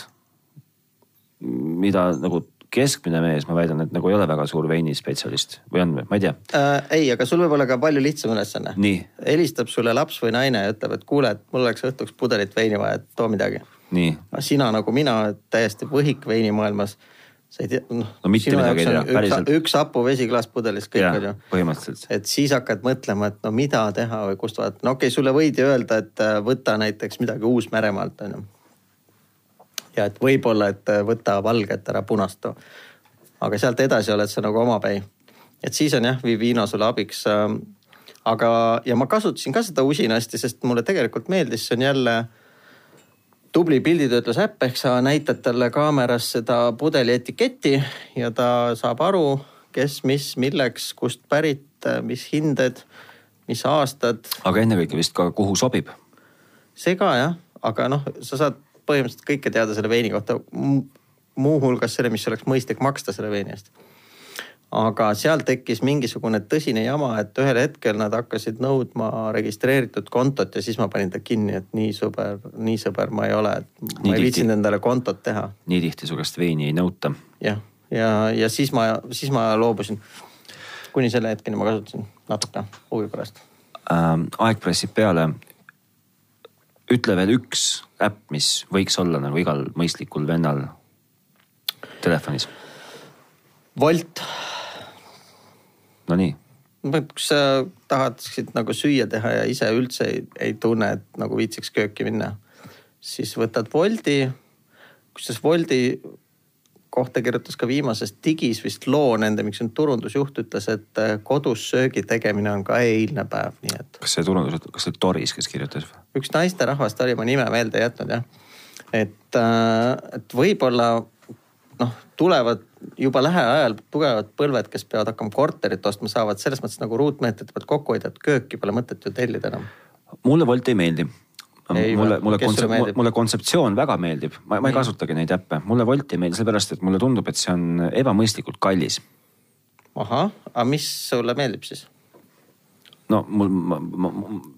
mida nagu keskmine mees, ma väidan, et nagu ei ole väga suur veinispetsialist või on, ma ei tea äh,. ei, aga sul võib olla ka palju lihtsam ülesanne. helistab sulle laps või naine ja ütleb, et kuule, et mul oleks õhtuks pudelit veini vaja, et too midagi. sina nagu mina täiesti võhik veinimaailmas sa ei tea, noh. no mitte midagi ei tea, päriselt. üks hapu vesiklaas pudelis, kõik on ju. põhimõtteliselt. et siis hakkad mõtlema, et no mida teha või kust vaadata, no okei okay,, sulle võidi öelda, et äh, võta näiteks midagi Uus-Meremaalt on ju ja et võib-olla, et äh, võta valget, ära punast aga sealt edasi oled sa nagu omapäi. et siis on jah, Vivino sulle abiks. Ähm, aga, ja ma kasutasin ka seda usinasti, sest mulle tegelikult meeldis, see on jälle tubli pilditöötlusäpp ehk sa näitad talle kaameras seda pudeli etiketti ja ta saab aru, kes, mis, milleks, kust pärit, mis hinded, mis aastad. aga ennekõike vist ka, kuhu sobib? see ka jah, aga noh, sa saad põhimõtteliselt kõike teada selle veini kohta. muuhulgas selle, mis oleks mõistlik maksta selle veini eest. Aga seal tekkis mingisugune tõsine jama, et ühel hetkel nad hakkasid nõudma registreeritud kontot ja siis ma panin ta kinni, et nii sõber, nii sõber ma ei ole, et ma nii ei viitsinud endale kontot teha. nii tihti su käest veini ei nõuta. jah, ja, ja, ja siis ma, siis ma loobusin kuni selle hetkeni ma kasutasin natuke huvi pärast ähm, aeg pressib peale. ütle veel üks äpp, mis võiks olla nagu igal mõistlikul vennal telefonis. Wolt. Nonii. kui sa tahaksid nagu süüa teha ja ise üldse ei, ei tunne, et nagu viitsiks kööki minna, siis võtad Woldi. kusjuures Woldi kohta kirjutas ka viimases digis vist loo nende, miks nüüd turundusjuht ütles, et äh, kodus söögi tegemine on ka eilne päev, nii et. kas see turundus, kas see Doris, kes kirjutas või? üks naisterahvas, ta oli mu nime meelde jätnud jah. et, äh, et võib-olla noh, tulevad juba lähiajal tugevad põlved, kes peavad hakkama korterit ostma, saavad selles mõttes nagu ruutmeetrit pealt kokku hoida, et kööki pole mõtet ju tellida enam. mulle Wolt ei meeldi. Mulle, mulle, kontsept, mulle kontseptsioon väga meeldib, ma, ma ei kasutagi neid äppe, mulle Wolt ei meeldi sellepärast, et mulle tundub, et see on ebamõistlikult kallis. ahah, aga mis sulle meeldib siis? No mul,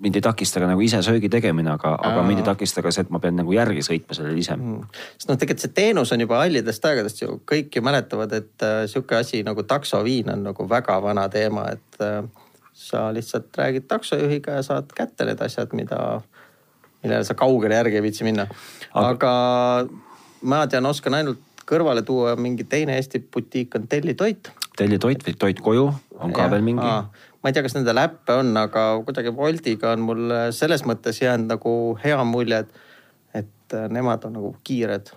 mind ei takista ka nagu ise söögi tegemine, aga, aga mind ei takista ka see, et ma pean nagu järgi sõitma sellele ise mm.. sest noh, tegelikult see teenus on juba hallidest aegadest ju, kõik ju mäletavad, et äh, sihuke asi nagu taksoviin on nagu väga vana teema, et äh, sa lihtsalt räägid taksojuhiga ja saad kätte need asjad, mida millele sa kaugele järgi ei viitsi minna. aga ma tean, oskan ainult kõrvale tuua mingi teine Eesti butiik on Tellitoit. tellitoit või Toit koju on ka ja, veel mingi? Ma ei tea, kas nendel äppe on, aga kuidagi Woldiga on mul selles mõttes jäänud nagu hea mulje, et, et nemad on nagu kiired.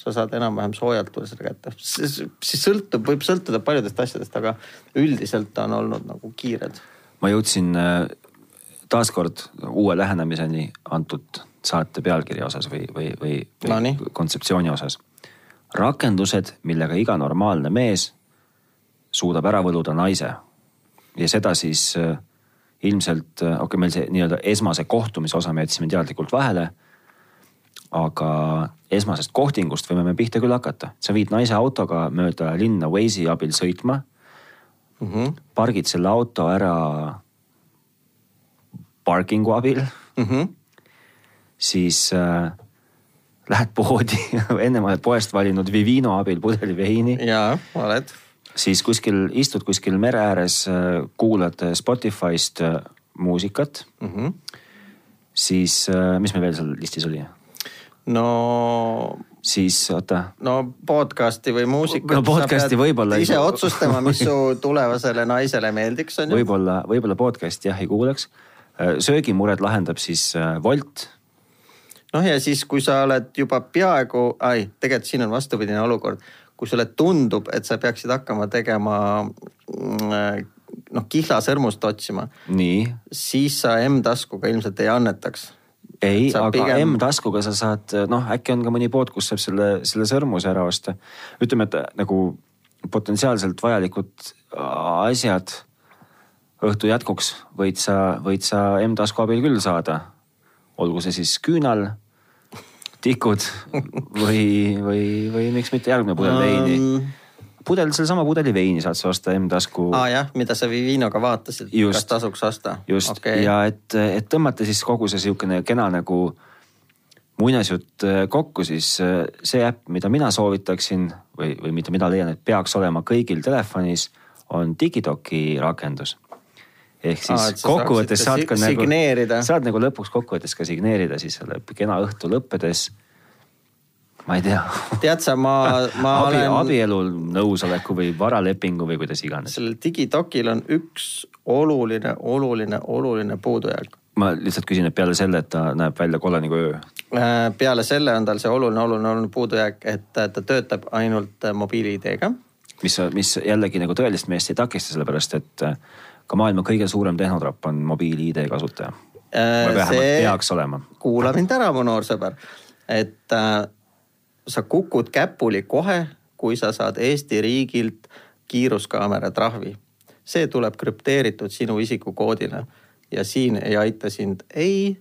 sa saad enam-vähem soojalt tulla selle kätte, siis sõltub, võib sõltuda paljudest asjadest, aga üldiselt on olnud nagu kiired. ma jõudsin taaskord uue lähenemiseni antud saate pealkirja osas või, või, või, või no, kontseptsiooni osas. rakendused, millega iga normaalne mees suudab ära võluda naise ja seda siis äh, ilmselt, äh, okei okay,, meil see nii-öelda esmase kohtumise osa me jätsime teadlikult vahele. aga esmasest kohtingust võime me pihta küll hakata, sa viid naise autoga mööda linna Waze'i abil sõitma mm. -hmm. pargid selle auto ära parking'u abil mm. -hmm. siis äh, lähed poodi ennem oled poest valinud Vivino abil pudeli veini. jaa, oled. Siis kuskil istud kuskil mere ääres, äh, kuulad Spotify'st äh, muusikat mm. -hmm. siis äh, mis meil veel seal listis oli? no siis oota. no podcast'i või muusikat. no podcast'i võib-olla. ise otsustama, mis su tulevasele naisele meeldiks on ju. võib-olla, võib-olla podcast'i jah ei kuulaks Äh, söögimured lahendab siis Wolt. Äh, noh, ja siis, kui sa oled juba peaaegu, ai, tegelikult siin on vastupidine olukord, kui sulle tundub, et sa peaksid hakkama tegema mm, äh, noh, kihlasõrmust otsima. siis sa M-taskuga ilmselt ei annetaks ei, aga pigem... M-taskuga sa saad, noh, äkki on ka mõni pood, kus saab selle, selle sõrmuse ära osta. ütleme, et nagu potentsiaalselt vajalikud asjad õhtu jätkuks võid sa, võid sa M-tasku abil küll saada. olgu see siis küünal, tikud või, või, või miks mitte järgmine pudel um... veini. pudel, sellesama pudeli veini saad sa osta M-tasku. aa ah, jah, mida sa Vivinoga vaatasid, kas tasuks osta. just okay. ja et, et tõmmata siis kogu see sihukene kena nagu muinasjutt äh, kokku, siis äh, see äpp, mida mina soovitaksin või, või mida mina leian, et peaks olema kõigil telefonis, on Digidoki rakendus ehk siis Aa, kokkuvõttes saad ka nagu, saad nagu lõpuks kokkuvõttes ka signeerida siis selle kena õhtu lõppedes. ma ei tea. tead sa, ma, ma Abi, olen. abielul nõusoleku või varalepingu või kuidas iganes. sellel digidokil on üks oluline, oluline, oluline puudujääk. ma lihtsalt küsin, et peale selle, et ta näeb välja kolle nagu öö. Äh, peale selle on tal see oluline, oluline, oluline puudujääk, et ta töötab ainult mobiil-ID-ga. mis, mis jällegi nagu tõelist meest ei takista, sellepärast et ka maailma kõige suurem tehnotrapp on mobiil-ID kasutaja äh,. vähemalt peaks olema. kuula mind ära, mu noor sõber, et äh, sa kukud käpuli kohe, kui sa saad Eesti riigilt kiiruskaamera trahvi. see tuleb krüpteeritud sinu isikukoodina ja siin ei aita sind ei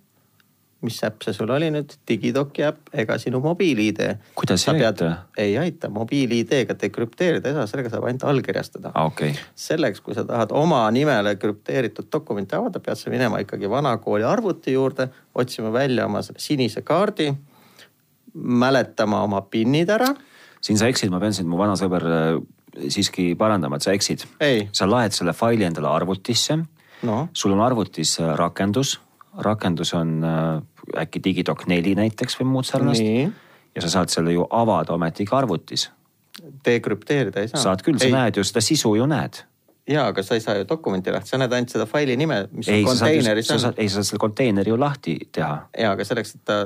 mis äpp see sul oli nüüd, Digidoki äpp ega sinu mobiil-ID. kuidas ei aita? ei aita, mobiil-ID-ga dekrüpteerida ei saa, sellega saab ainult allkirjastada ah,. Okay. selleks, kui sa tahad oma nimele krüpteeritud dokumenti avada, pead sa minema ikkagi vanakooli arvuti juurde, otsima välja oma sinise kaardi, mäletama oma PIN-id ära siin sa eksid, ma pean sind, mu vana sõber, siiski parandama, et sa eksid. Ei. sa laed selle faili endale arvutisse. noh, sul on arvutis äh, rakendus, rakendus on äh, äkki Digidoc neli näiteks või muud sarnast. ja sa saad selle ju avada ometigi arvutis. dekrüpteerida ei saa. saad küll, sa ei, näed ju seda sisu ju näed. jaa, aga sa ei saa ju dokumenti lahti, sa näed ainult seda faili nime, mis ei, konteineris sa on ei sa saad selle konteineri ju lahti teha. jaa, aga selleks, et ta,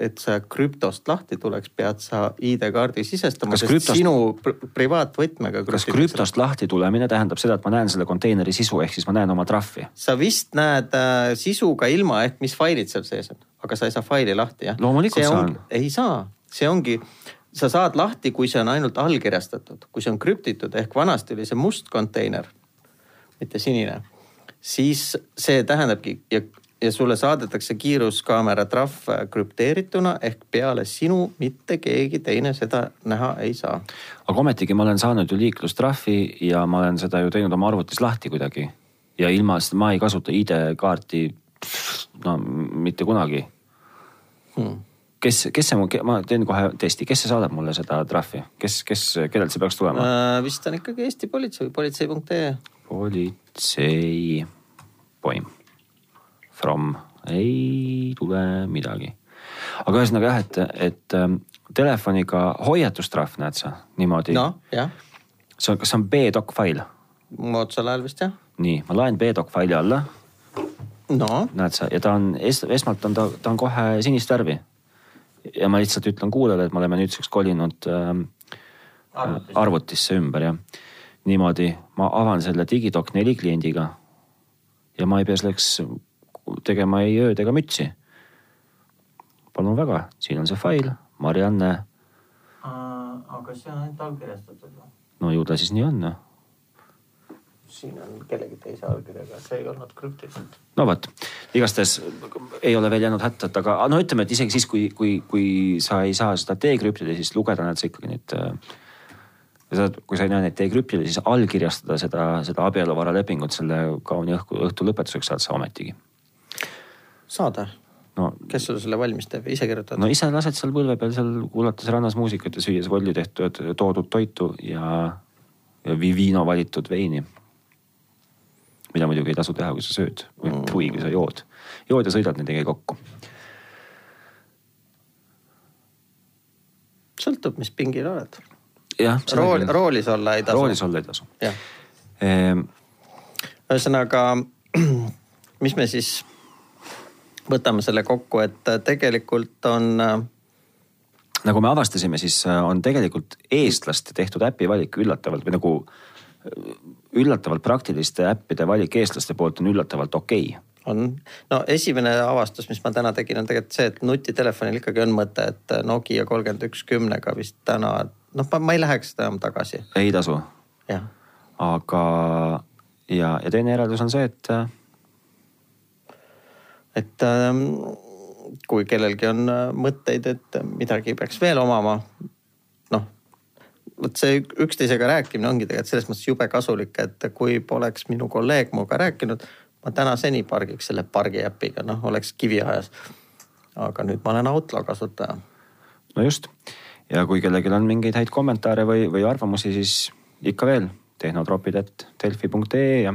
et sa krüptost lahti tuleks, pead sa ID-kaardi sisestama, sest krüptost- sinu pr privaatvõtmega. kas krüptost lahti tulemine tähendab seda, et ma näen selle konteineri sisu, ehk siis ma näen oma trahvi? sa vist näed äh, sisu ka ilma, ehk mis failid seal sees on, aga sa ei saa faili lahti jah? Loomulikult saan.. ei saa, see ongi, sa saad lahti, kui see on ainult allkirjastatud, kui see on krüptitud ehk vanasti oli see must konteiner, mitte sinine, siis see tähendabki ja, ja sulle saadetakse kiiruskaamera trahv krüpteerituna ehk peale sinu mitte keegi teine seda näha ei saa. aga ometigi ma olen saanud ju liiklustrahvi ja ma olen seda ju teinud oma arvutis lahti kuidagi. ja ilma, ma ei kasuta ID-kaarti no mitte kunagi Hmm. kes, kes see ma teen kohe testi, kes see saadab mulle seda trahvi, kes, kes, kellelt see peaks tulema? Äh, vist on ikkagi Eesti politsei, politsei.ee. politsei, poim, from, ei tule midagi. aga ühesõnaga jah, et, et ähm, telefoniga hoiatustrahv näed sa niimoodi noh, jah, see on, kas see on B-doc fail? moodsal ajal vist jah. nii, ma laen B-doc faili alla, no näed sa, ja ta on es,, esmalt on ta, ta on kohe sinist värvi. ja ma lihtsalt ütlen kuulajale, et me oleme nüüdseks kolinud ähm, Arvutisse. arvutisse ümber jah. niimoodi, ma avan selle Digidoc neli kliendiga ja ma ei pea selleks tegema ei ööd ega mütsi. palun väga, siin on see fail, Marianne, aga see on ainult allkirjastatud. no ju ta siis nii on noh. siin on kellegi teise allkirjaga, see ei olnud krüptitud. no vot, igastahes ei ole veel jäänud hätta, et aga no ütleme, et isegi siis, kui, kui, kui sa ei saa seda dekrüptida, siis lugeda näed sa ikkagi nüüd äh,. sa saad, kui sa ei näe neid dekrüptida, siis allkirjastada seda, seda abieluvaralepingut selle kauni õhku, õhtu lõpetuseks saad sa ometigi. saada, no, kes sulle selle valmis teeb, ise kirjutad no ise lased seal põlve peal seal kuulates rannas muusikat ja süües Volli tehtud, toodud toitu ja, ja Vivino valitud veini. mida muidugi ei tasu teha, kui sa sööd või Mm. kui sa jood. jood ja sõidad nendega kokku sõltub, mis pingil oled. rool, roolis olla ei tasu. roolis olla ei tasu ehm,. ühesõnaga, mis me siis võtame selle kokku, et tegelikult on äh, nagu me avastasime, siis äh, on tegelikult eestlaste tehtud äpi valik üllatavalt või nagu äh, üllatavalt praktiliste äppide valik eestlaste poolt on üllatavalt okei okay.. on, no esimene avastus, mis ma täna tegin, on tegelikult see, et nutitelefonil ikkagi on mõte, et Nokia kolmkümmend üks kümnega vist täna, noh, ma ei läheks seda enam tagasi, ei tasu, aga ja, ja teine järeldus on see, et äh, et ähm, kui kellelgi on äh, mõtteid, et midagi peaks veel omama, noh, vot see üksteisega rääkimine ongi tegelikult selles mõttes jube kasulik, et kui poleks minu kolleeg minuga rääkinud, ma tänaseni pargiks selle pargi äpiga, noh, oleks kiviajas. aga nüüd ma olen Outlaw kasutaja. no just ja kui kellelgi on mingeid häid kommentaare või, või arvamusi, siis ikka veel tehnotropid, et delfi.ee ja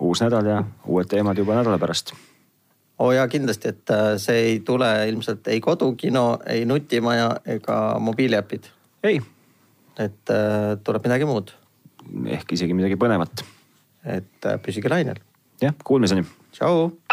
uus nädal ja uued teemad juba nädala pärast oo jaa, kindlasti, et äh, see ei tule ilmselt ei kodukino, ei nutimaja ega mobiiliäpid, ei, et äh, tuleb midagi muud, ehk isegi midagi põnevat. et äh, püsige lainel. jah, kuulmiseni. Tšau